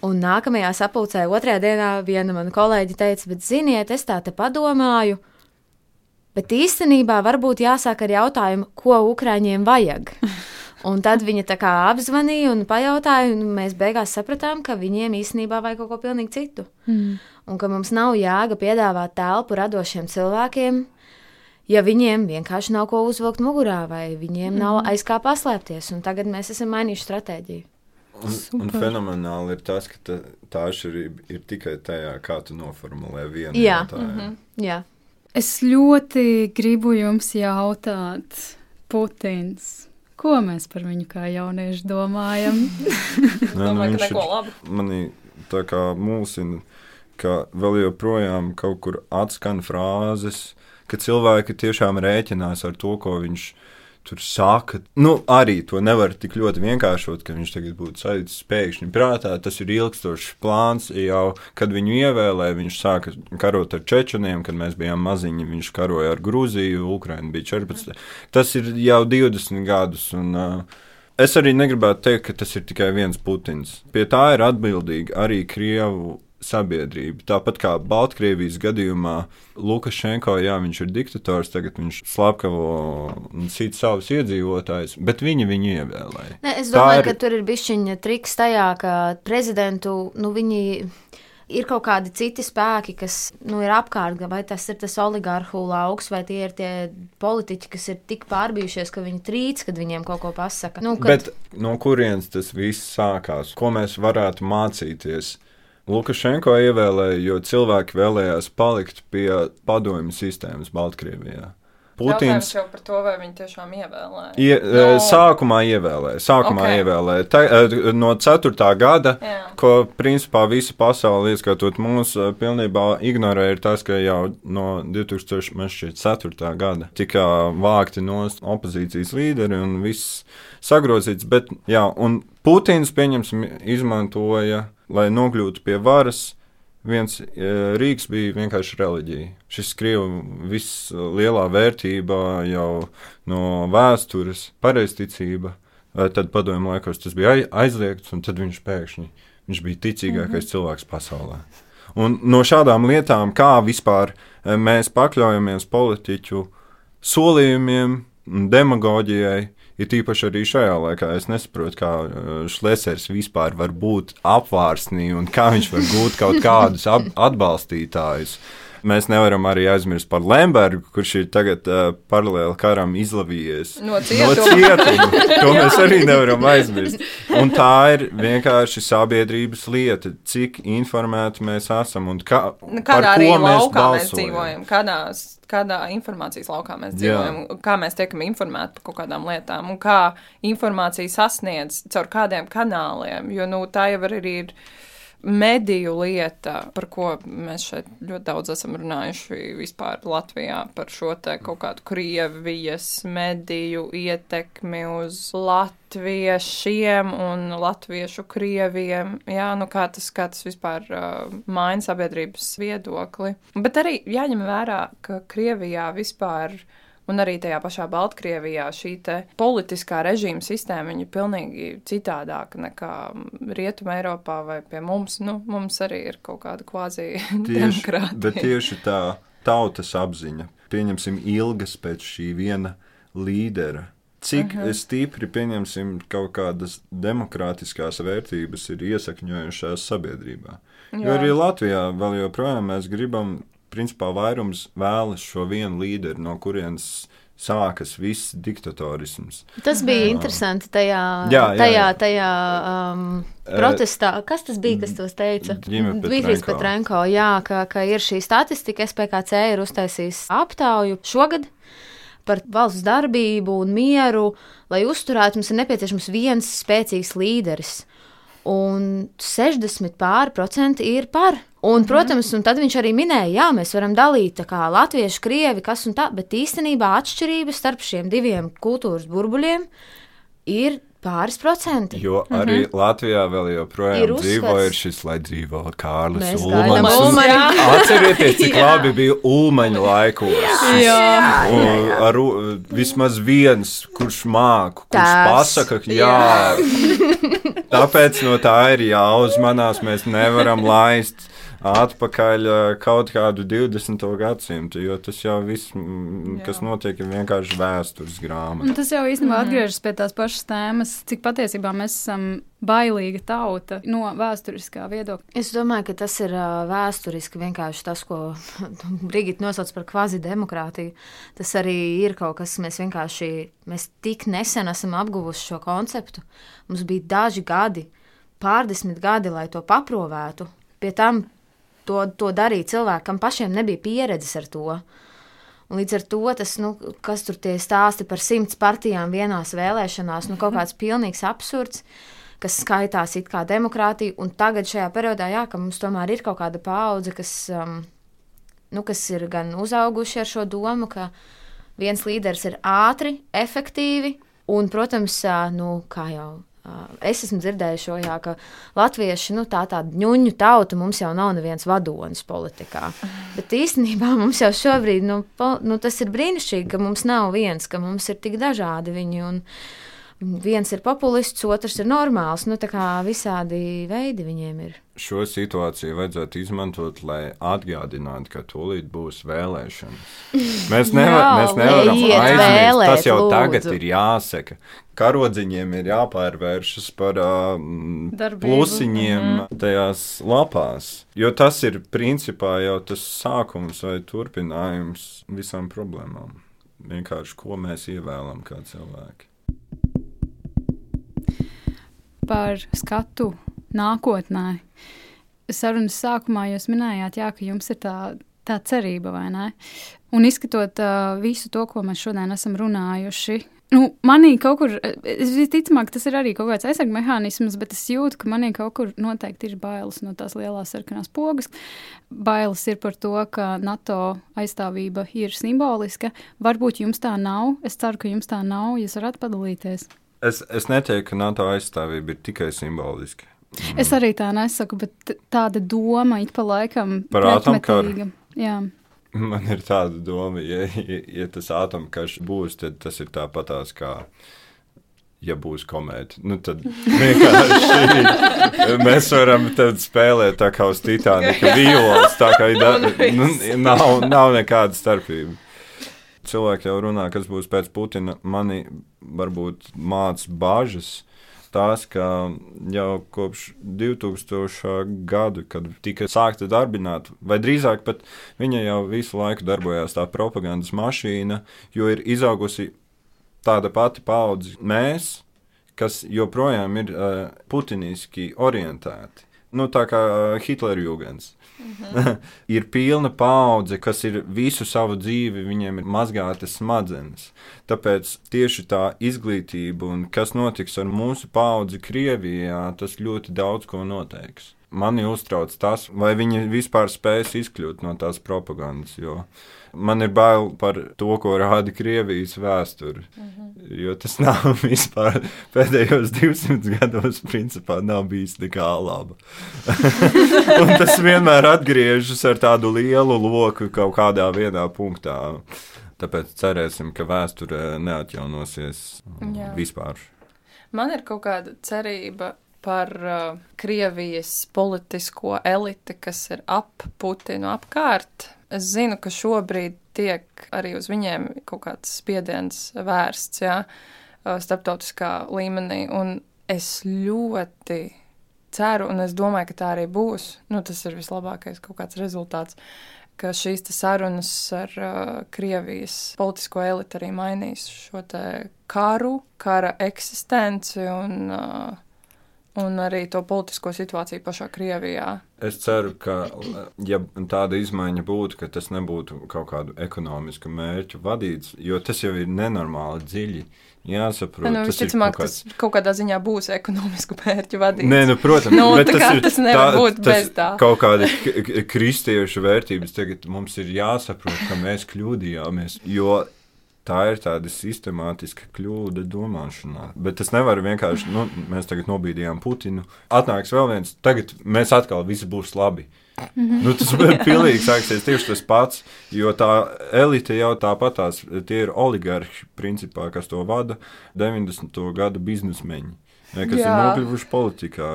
Un nākamajā sapulcē, otrajā dienā, viena mana kolēģe teica, bet ziniet, es tā te padomāju. Bet īstenībā varbūt jāsāk ar jautājumu, ko Ukrāņiem vajag. <laughs> Un tad viņa tā kā apzvanīja un pajautāja, un mēs beigās sapratām, ka viņiem īstenībā vajag kaut ko pilnīgi citu. Mm. Un ka mums nav jēga piedāvāt telpu radošiem cilvēkiem, ja viņiem vienkārši nav ko uzvilkt mugurā, vai viņiem mm. nav aiz kā paslēpties. Un tagad mēs esam mainījuši stratēģiju. Un, Super. un fenomenāli ir tas, ka ta, tā atšķirība ir tikai tajā, kā tu noformulē vienu Jā. jautājumu. Mm -hmm. Jā. Es ļoti gribu jums jautāt, Putins. Ko mēs par viņu kā jaunieši domājam? <laughs> nu, domāju, ka neko labu. Manī tā kā mūsina, ka vēl joprojām kaut kur atskan frāzes, ka cilvēki tiešām rēķinās ar to, ko viņš ir tur saka, nu, arī to nevar tik ļoti vienkāršot, ka viņš tagad būtu saicis pēkšņi prātā. Tas ir ilgstošs plāns. Jau kad viņu ievēlēja, viņš sāka karot ar čečeniem, kad mēs bijām maziņi. Viņš karoja ar Grūziju, Ukraiņu bija 14. Tas ir jau 20 gadus. Un, uh, Es arī negribētu teikt, ka tas ir tikai viens Putins. Pie tā ir atbildīga arī Krievu sabiedrība. Tāpat kā Baltkrievijas gadījumā Lukašenko, jā, viņš ir diktators, tagad viņš slepkavo un cīt savus iedzīvotājus, bet viņi viņu ievēlēja. Ne, es domāju, ir... ka tur ir bišķiņa triks tajā, ka prezidentu, nu viņi ir kaut kādi citi spēki, kas nu, ir apkārt, vai tas ir tas oligārhu lauks, vai tie ir tie politiķi, kas ir tik pārbijušies, ka viņi trīc, kad viņiem kaut ko pasaka. Nu, kad... Bet no kurienes tas viss sākās? Ko mēs varētu mācīties? Lukašenko ievēlēja, jo cilvēki vēlējās palikt pie padomju sistēmas Baltkrievijā. Putins jau par to, vai viņi tiešām ievēlēja. ie, No. no. sākumā ievēlēja. Sākumā Ok. okay. ievēlēja. Ta, eh, no 4. gada, Jā. ko principā visa pasaule, ieskaitot mūs, eh, pilnībā ignorēja, ir tas, ka jau no 2004. gada tika vākti no opozīcijas līderi un viss sagrozīts. Bet, jā, un Putins, pieņemsim, izmantoja, lai nokļūtu pie varas. Viens e, rīks bija vienkārši reliģija. Šis krievu vislielā vērtība jau no vēstures, pareizticība. E, Tad padomju laikos tas bija ai- aizliegts, un tad viņš pēkšņi viņš bija ticīgākais mm -hmm. cilvēks pasaulē. Un no šādām lietām, kā vispār e, mēs pakļaujamies politiķu solījumiem, un demagoģijai, ir tīpaši arī šajā laikā. Es nesaprotu, kā uh, Šlesers vispār var būt apvārsnī un kā viņš var gūt kaut kādus atbalstītājus. Mēs nevaram arī aizmirst par Lembergu, kurš ir tagad uh, paralēli karam izlavījies No no cietuma. cietuma. To mēs arī nevaram aizmirst. Un tā ir vienkārši sabiedrības lieta, cik informēti mēs esam un kā, Nu, Kādā arī mēs laukā mēs balsojam. dzīvojam, kādā, kādā informācijas laukā mēs Jā. dzīvojam, kā mēs tiekam informēti par kaut kādām lietām un kā informācija sasniedz caur kādiem kanāliem. Jo nu, tā jau arī ir mediju lieta, par ko mēs šeit ļoti daudz esam runājuši vispār Latvijā par šo te kaut kādu Krievijas mediju ietekmi uz latviešiem un latviešu krieviem. Jā, nu kā tas, kā tas vispār uh, maina sabiedrības viedokli. Bet arī jāņem vērā, ka Krievijā vispār. Un arī tajā pašā Baltkrievijā šī politiskā režīma sistēma ir pilnīgi citādāka nekā Rietumē, Eiropā vai pie mums. Nu, mums arī ir kaut kāda <laughs> Tieši, demokrātija. bet tieši tā tautas apziņa, pieņemsim, ilgas pēc šī viena līdera. Cik uh -huh. stipri, pieņemsim, kaut kādas demokrātiskās vērtības ir iesakņojušās sabiedrībā. Jo Jā. arī Latvijā vēl joprojām mēs gribam, principā vairums vēlas šo vienu līderi, no kurienes sākas viss diktatorisms. Tas bija interesanti tajā, Jā, jā, tajā, jā. tajā um, protestā. Kas tas bija, kas tos teica? Dmitrijs. Petrenko. Jā, ka, ka ir šī statistika. SPKC ir uztaisījis aptauju šogad par valsts darbību un mieru. Lai uzturētu, mums ir nepieciešams viens spēcīgs līderis. Un 60 pāri procenti ir par. Un, protams, un tad viņš arī minēja, jā, mēs varam dalīt tā kā latviešu, krievi, kas un tā, bet īstenībā atšķirības starp šiem diviem kultūras burbuļiem ir pāris procenti. Jo arī mm -hmm. Latvijā vēl joprojām Ir dzīvo ir šis, lai dzīvo Kārlis Mēs Ulmans. gaidām un- Ulmani. Atcerieties, cik labi bija Ulmaņa laikos. Jā. Un Ar u- vismaz viens, kurš māku, kurš pasaka, ka jā. Tāpēc no tā ir jāuzmanās. Mēs nevaram laist atpakaļ ā, kaut kādu 20. gadsimtu, jo tas jau viss, kas notiek, ir vienkārši vēstures grāmata. Un tas jau īstenībā atgriežas pie tās pašas tēmas, cik patiesībā mēs esam bailīga tauta no vēsturiskā viedokļa. Es domāju, ka tas ir vēsturiski vienkārši tas, ko <laughs> Brigita nosauc par kvazidemokrātiju. Tas arī ir kaut kas, mēs vienkārši mēs tik nesen esam apguvuši šo konceptu. Mums bija daži gadi, pārdesmit gadi, lai to paprovētu. Pie tam to, to darīja cilvēki, kam pašiem nebija pieredzes ar to. Un līdz ar to tas, nu, kas tur tie stāsti par simts partijām vienās vēlēšanās, nu, kaut kāds pilnīgs absurds, kas skaitās it kā demokrātija. Un tagad šajā periodā, jā, ka mums tomēr ir kaut kāda paudze, kas, um, nu, kas ir gan uzauguši ar šo domu, ka viens līderis ir ātri, efektīvi un, protams, nu, kā jau. Ā, Es esmu dzirdējis šo, jā, ka latvieši nu, tā tāda ņuņu tauta mums jau nav neviens vadonis politikā. <laughs> Bet īstenībā mums jau šobrīd nu, po, nu, tas ir brīnišķīgi, ka mums nav viens, ka mums ir tik dažādi viņi. Un viens ir populists, otrs ir normāls. Nu, tā kā visādi veidi viņiem ir. Šo situāciju vajadzētu izmantot, lai atgādinātu, ka tūlīt būs vēlēšanas. <laughs> Mēs, nevar, Jā, mēs nevaram aizmirst, vēlēt, tas jau lūdzu. tagad ir jāsaka. Karodziņiem ir jāpārvēršas par uh, Darbību. plusiņiem tajās lapās. Jo tas ir principā jau tas sākums vai turpinājums visām problēmām. Vienkārši ko mēs ievēlam kā cilvēki. Par skatu nākotnē. Sarunas sākumā jūs minējāt, jā, ka jums ir tā tā cerība, vai ne? Un izskatot uh, visu to, ko mēs šodien esam runājuši, nu, manī kaut kur, visticamāk, tas ir arī kaut kāds aizsardzības mehānisms, bet es jūtu, ka manī kaut kur noteikti ir bailes no tās lielās sarkanās pogas. Bailes ir par to, ka NATO aizstāvība ir simboliska. Varbūt jums tā nav. Es ceru, ka jums tā nav. Jūs varat padalīties. Es, es neteiktu, ka NATO aizstāvība ir tikai simboliska. Mm. Es arī tā nesaku, bet tāda doma ik pa laikam par atomkaru. Man ir tāda doma, ja, ja, ja tas atomkarš būs, tad tas ir tāpatās kā. Ja būs komēdija, nu tad <laughs> vienkārši mēs varam spēlēt tā kā uz Titanika vīlos. Tā kā da, nu, nav, nav nekāda starpība. Cilvēki jau runā, kas būs pēc Putina. Mani varbūt māca bāžas tās, ka jau kopš 2000. gada, kad tika sākta darbināt, vai drīzāk pat viņa jau visu laiku darbojās tā propagandas mašīna, jo ir izaugusi tāda pati paudze mēs, kas joprojām ir uh, putiniski orientēti. Nu, tā kā Hitlera jūgens. Mhm. <laughs> ir pilna paudze, kas ir visu savu dzīvi, viņiem ir mazgātas smadzenes. Tāpēc tieši tā izglītība un kas notiks ar mūsu paudzi Krievijā, tas ļoti daudz ko noteiks. Mani uztrauc tas, vai viņi vispār spēs izkļūt no tās propagandas. Man ir bail par to, ko rāda Krievijas vēsture. Mm -hmm. Jo tas <laughs> nav vispār pēdējos 200 gados, principā, nav bijis nekā laba. <laughs> Un tas vienmēr atgriežas ar tādu lielu loku kaut kādā vienā punktā. Tāpēc cerēsim, ka vēsture neatjaunosies Jā. vispār. Man ir kaut kāda cerība par uh, Krievijas politisko eliti, kas ir ap Putinu apkārt. Es zinu, ka šobrīd tiek arī uz viņiem kaut kāds spiediens vērsts, jā, starptautiskā līmenī, un es ļoti ceru, un es domāju, ka tā arī būs, nu, tas ir vislabākais kaut kāds rezultāts, ka šīs sarunas ar uh, Krievijas politisko elitu arī mainīs šo karu, kara eksistenci un uh, un arī to politisko situāciju pašā Krievijā. Es ceru, ka ja tāda izmaiņa būtu, ka tas nebūtu kaut kādu ekonomisku mērķu vadīts, jo tas jau ir nenormāli dziļi. Jāsaprot, nu, tas visticamāk, kaut, kāds... tas kaut kādā ziņā būs ekonomisku mērķu vadīts. Nē, nu, protams, nu, bet tas, ir, tas nevar tā, būt tas bez tā. Kaut kāda kristiešu vērtības tagad mums ir jāsaprot, ka mēs kļūdījāmies, jo tā ir tāda sistemātiska kļūda domāšanā. Bet tas nevar vienkārši, nu, mēs tagad nobīdījām Putinu. Atnāks vēl viens, tagad mēs atkal viss būs labi. Mhm. nu, tas <laughs> pilnīgi sāksies tieši tas pats, jo tā elite jau tāpatās, tie ir oligarhi, principā, kas to vada 90. gadu biznesmeņi. Ne, kas Jā. ir nokļuvuši politikā.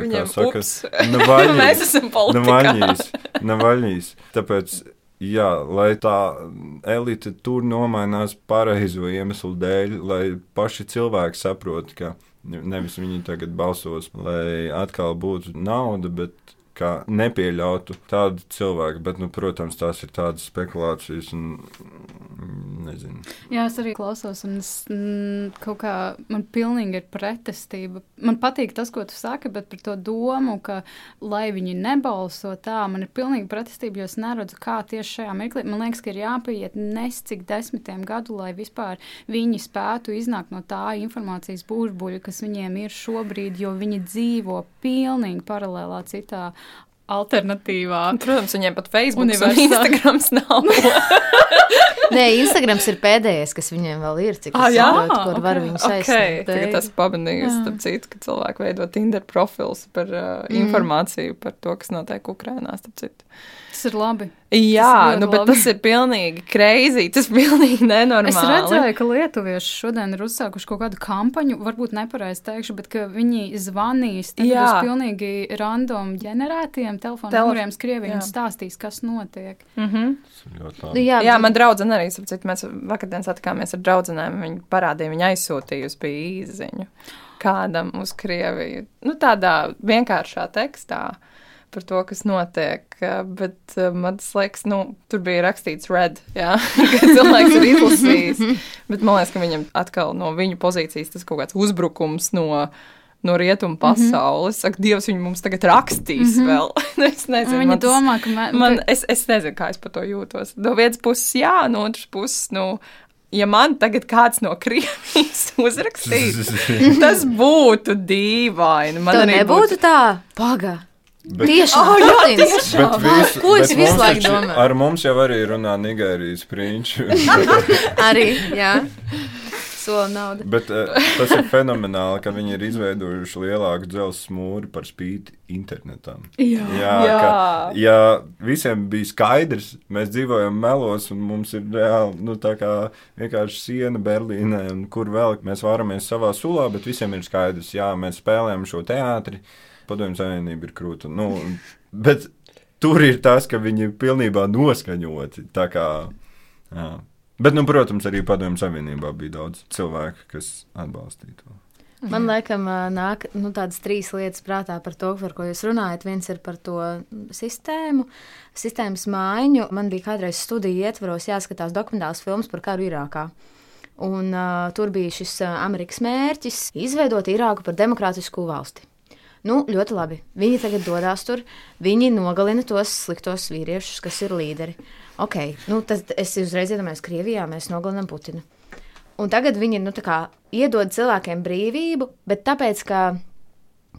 Viņiem, kā saka, Navaļņīs, <laughs> mēs esam politikā. Navaļņīs, Navaļņīs. Tāpēc Jā, lai tā elite tur nomainās pareizo iemeslu dēļ, lai paši cilvēki saprotu, ka nevis viņi tagad balsos, lai atkal būtu nauda, bet kā nepieļautu tādu cilvēku. Bet, nu, protams, tās ir tādas spekulācijas. Un, nezinu. Jā, es arī klausos, un es, m, kaut kā man pilnīgi ir pretestība. Man patīk tas, ko tu saki, bet par to domu, ka, lai viņi nebalso tā, man ir pilnīgi pretestība, jo es neredzu, kā tieši šajā mirklī. Man liekas, ka ir jāpieiet nescik desmitiem gadu, lai vispār viņi spētu iznākt no tā informācijas burbuļa, kas viņiem ir šobrīd, jo viņi dzīvo pilnīgi paralēlā citā alternatīvā. Protams, viņiem pat Facebook un Instagrams nav. <laughs> Nē, Instagrams ir pēdējais, kas viņiem vēl ir. Cik ah, jā, saprotu, kur okay, var viņus okay. aizsniegt. Tagad es pamanīju, starp citu, ka cilvēki veido Tinder profils par uh, mm. informāciju par to, kas notiek Ukrainā, starp citu. Tas ir labi. Jā, nu, bet labi. tas ir pilnīgi greizi. Tas ir pilnīgi nenormāli. Es redzēju, ka lietuvieši šodien ir uzsākuši kaut kādu kampaņu, varbūt nepareizi teikšu, bet viņi zvanīs uz pilnīgi random ģenerētiem telefonu Telef numuriem Krievijai un stāstīs, kas notiek. Mm -hmm. Jā, jā, man draudzene arī, sapcīt, mēs vakardien satikāmies ar draudzenēm, viņi parādīja, viņa aizsūtījusi bija īziņu kādam uz Krieviju. Nu, tādā vienkāršā tekstā par to, kas notiek. Bet man liekas, nu, tur bija rakstīts red, jā, <laughs> ka cilvēks ir izlasījis. Bet man liekas, ka viņam atkal no viņa pozīcijas tas kaut kāds uzbrukums no. no rietumu pasaules. Saka, Dievs, viņi mums tagad rakstīs mm -hmm. vēl. <laughs> es nezinu, Viņa man tas- domā, ka mē, Man, es, es nezinu, kā es par to jūtos. No vienas puses, jā, no otras puses, nu, ja man tagad kāds no Krievijas <laughs> uzrakstītu, tas būtu dīvaini. Man arī nebūtu tā, paga. Bet- Tiešām, Oh, jā, Putins. Bet visu, Ko es visu mums laiku domāju? Ar mums jau arī runā Nigērijas prinčs. <laughs> Arī, jā. Bet uh, tas ir fenomenāli, ka viņi ir izveidojuši lielāku dzelzceļa mūri par spīti internetam. Jā. Jā, Jā. Ka, ja visiem bija skaidrs, mēs dzīvojam melos, un mums ir reāli nu, tā kā vienkārši siena Berlīnē, un kur vēl mēs varamies savā sulā, bet visiem ir skaidrs, jā, mēs spēlējam šo teātri. Padomju Savienība ir krūta. Nu, bet tur ir tas, ka viņi ir pilnībā noskaņoti. Kā, jā. bet, nu, protams, arī Padomju Savienībā bija daudz cilvēku, kas atbalstīja to. Man liekas, nāk nu, tādas trīs lietas prātā par to, par ko jūs runājat. Viens ir par to sistēmu, sistēmas maiņu. Man bija kādreiz studiju ietvaros jāskatās dokumentāls filmas par karu Irākā. Un, uh, tur bija šis Amerikas mērķis izveidot Irāku par demokrātisku valsti. Nu, ļoti labi. Viņi tagad dodas tur, viņi nogalina tos sliktos vīriešus, kas ir līderi. Ok, nu, tad es uzreiz iedomājos, Krievijā mēs nogalinām Putinu. Un tagad viņi nu, kā iedod cilvēkiem brīvību, bet tāpēc, ka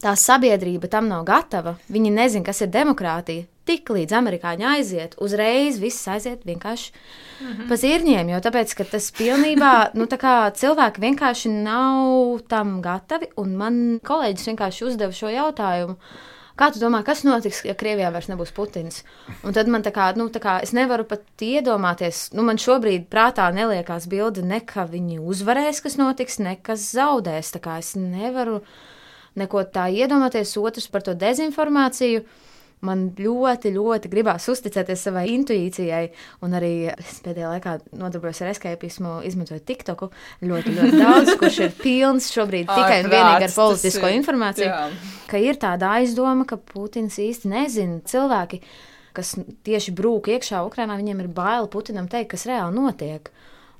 tā sabiedrība tam nav gatava, viņi nezina, kas ir demokrātija. Tik līdz amerikāņi aiziet, uzreiz viss aiziet vienkārši mm -hmm. pa zirņiem. Jo tāpēc, ka tas pilnībā, nu tā kā cilvēki vienkārši nav tam gatavi. Un man kolēģis vienkārši uzdeva šo jautājumu. Kā tu domā, kas notiks, ja Krievijā vairs nebūs Putins? Un tad man tā kā, nu, tā kā es nevaru pat iedomāties, nu, man šobrīd prātā neliekās bilde, ne ka viņi uzvarēs, kas notiks, ne kas zaudēs. Tā kā es nevaru neko tā iedomāties. Otrs par to dezinformāciju. Man ļoti, ļoti gribās uzticēties savai intuīcijai, un arī es pēdējā laikā nodarbojos ar escapismu, izmantojot TikToku ļoti, ļoti daudz, kurš ir pilns šobrīd tikai un vienīgi ar politisko informāciju jā. ka ir tāda aizdoma, ka Putins īsti nezina. Cilvēki, kas tieši brūk iekšā Ukrajinā, viņiem ir bail Putinam teikt, kas reāli notiek.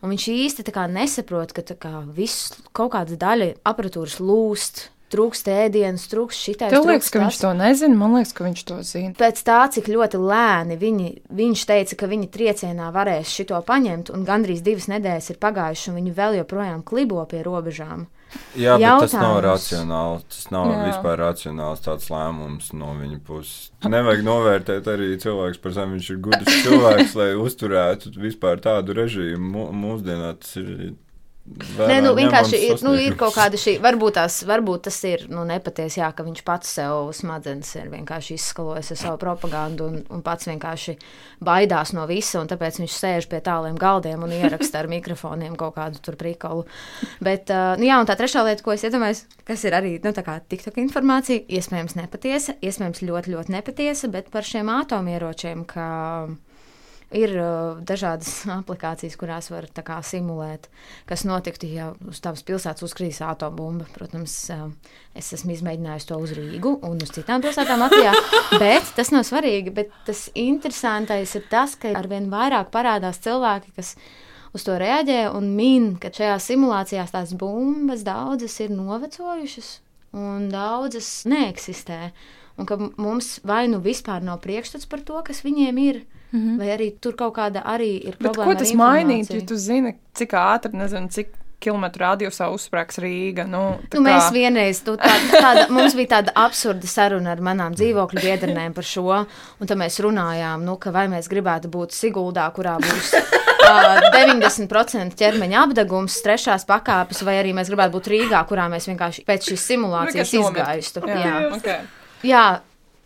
Un viņš īsti nesaprot, ka kā viss kaut kāda daļa aparatūras lūst, trūkst ēdienas, trūkst šitais. Tev liekas, ka viņš tas. to nezina, man liekas, ka viņš to zina. Pēc tā, cik ļoti lēni viņi, viņš teica, ka viņi triecienā varēs šito paņemt, un gandrīz divas nedēļas ir pagājušas, un viņi vēl joprojām klibo pie robežām. Jā, bet tas nav Jautājums. racionāli. Tas nav Jā. Vispār racionāls tāds lēmums no viņa puses. Nevajag novērtēt arī cilvēks par zemi. Viņš ir gudrs <laughs> cilvēks, lai uzturētu vispār tādu režīmu. Mū- Mūsdienās tas ir. Nē, nu, vienkārši ir, nu, ir kaut kāda šī, varbūt, tās, varbūt tas ir nu, nepatiesi, jā, ka viņš pats sev smadzenes ir vienkārši izskalojis ar savu propagandu un, un pats vienkārši baidās no visa, un tāpēc viņš sēž pie tāliem galdiem un ieraksta ar mikrofoniem kaut kādu tur prikolu. Bet, uh, nu, jā, un tā trešā lieta, ko es iedomājos, kas ir arī, nu, tā kā TikTok informācija, iespējams nepatiesa, iespējams ļoti, ļoti nepatiesa, bet par šiem atomieročiem, ka Ir uh, dažādas <laughs> aplikācijas, kurās var kā, simulēt, kas notiktu, ja uz tavas pilsētas uzkrīs atombumba. Protams, uh, es esmu izmēģinājis to uz Rīgu un uz citām pilsētām Latvijā, <laughs> bet tas nav svarīgi. Bet tas interesantais ir tas, ka arvien vairāk parādās cilvēki, kas uz to reaģē un min, ka šajās simulācijās tās bumbas daudzas ir novecojušas un daudzas neeksistē. Un ka mums vai nu vispār nav priekšstats par to, kas viņiem ir, mm -hmm. vai arī tur kaut kāda arī ir Bet problēma. ko ar tas informāciju. ja tu zini, cik ātri, nezinu, cik kilometru radiusā uzsprāgs Rīga? Nu, tā Nu, mēs kā- vienreiz, tu, tā, tāda, mums bija tāda absurda saruna ar manām dzīvokļu biedrenēm par šo, un tad mēs runājām, nu, ka vai mēs gribētu būt Siguldā, kurā būs uh, 90% ķermeņa apdegums, trešās pakāpes, vai arī mēs gribētu būt Rīgā, kurā mēs vienkārši pēc šīs simulācijas Vienkārši nomirt. izgaistu. Jā, Jā. okay. Jā,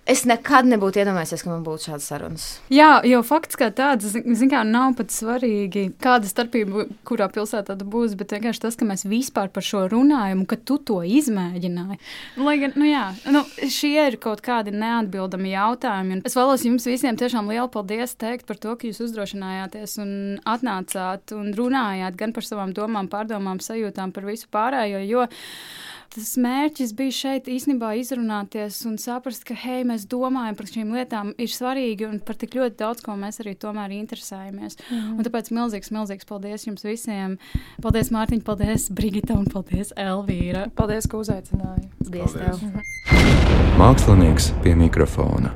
es nekad nebūtu iedomājies, ka man būtu šādas sarunas. Jā, jo fakts kā tāds, zin kā, nav pat svarīgi, kāda starpība, kurā pilsētā tu būsi, bet vienkārši tas, ka mēs vispār par šo runājam, un ka tu to izmēģināji. Lai gan, nu jā, nu, šie ir kaut kādi neatbildami jautājumi. Es vēlos jums visiem tiešām lielu paldies teikt par to, ka jūs uzdrošinājāties un atnācāt un runājāt gan par savām domām, pārdomām, sajūtām par visu pārējo, jo tas mērķis bija šeit īstenībā izrunāties un saprast, ka, hei, mēs domājam par šīm lietām, ir svarīgi un par tik ļoti daudz, ko mēs arī tomēr interesējamies. Mm. Un tāpēc milzīgs, milzīgs paldies jums visiem. Paldies, Mārtiņ, paldies, Brigita un paldies, Elvīra. Paldies, ka uzaicināji. Paldies, paldies. tev! Mākslinieks pie mikrofona.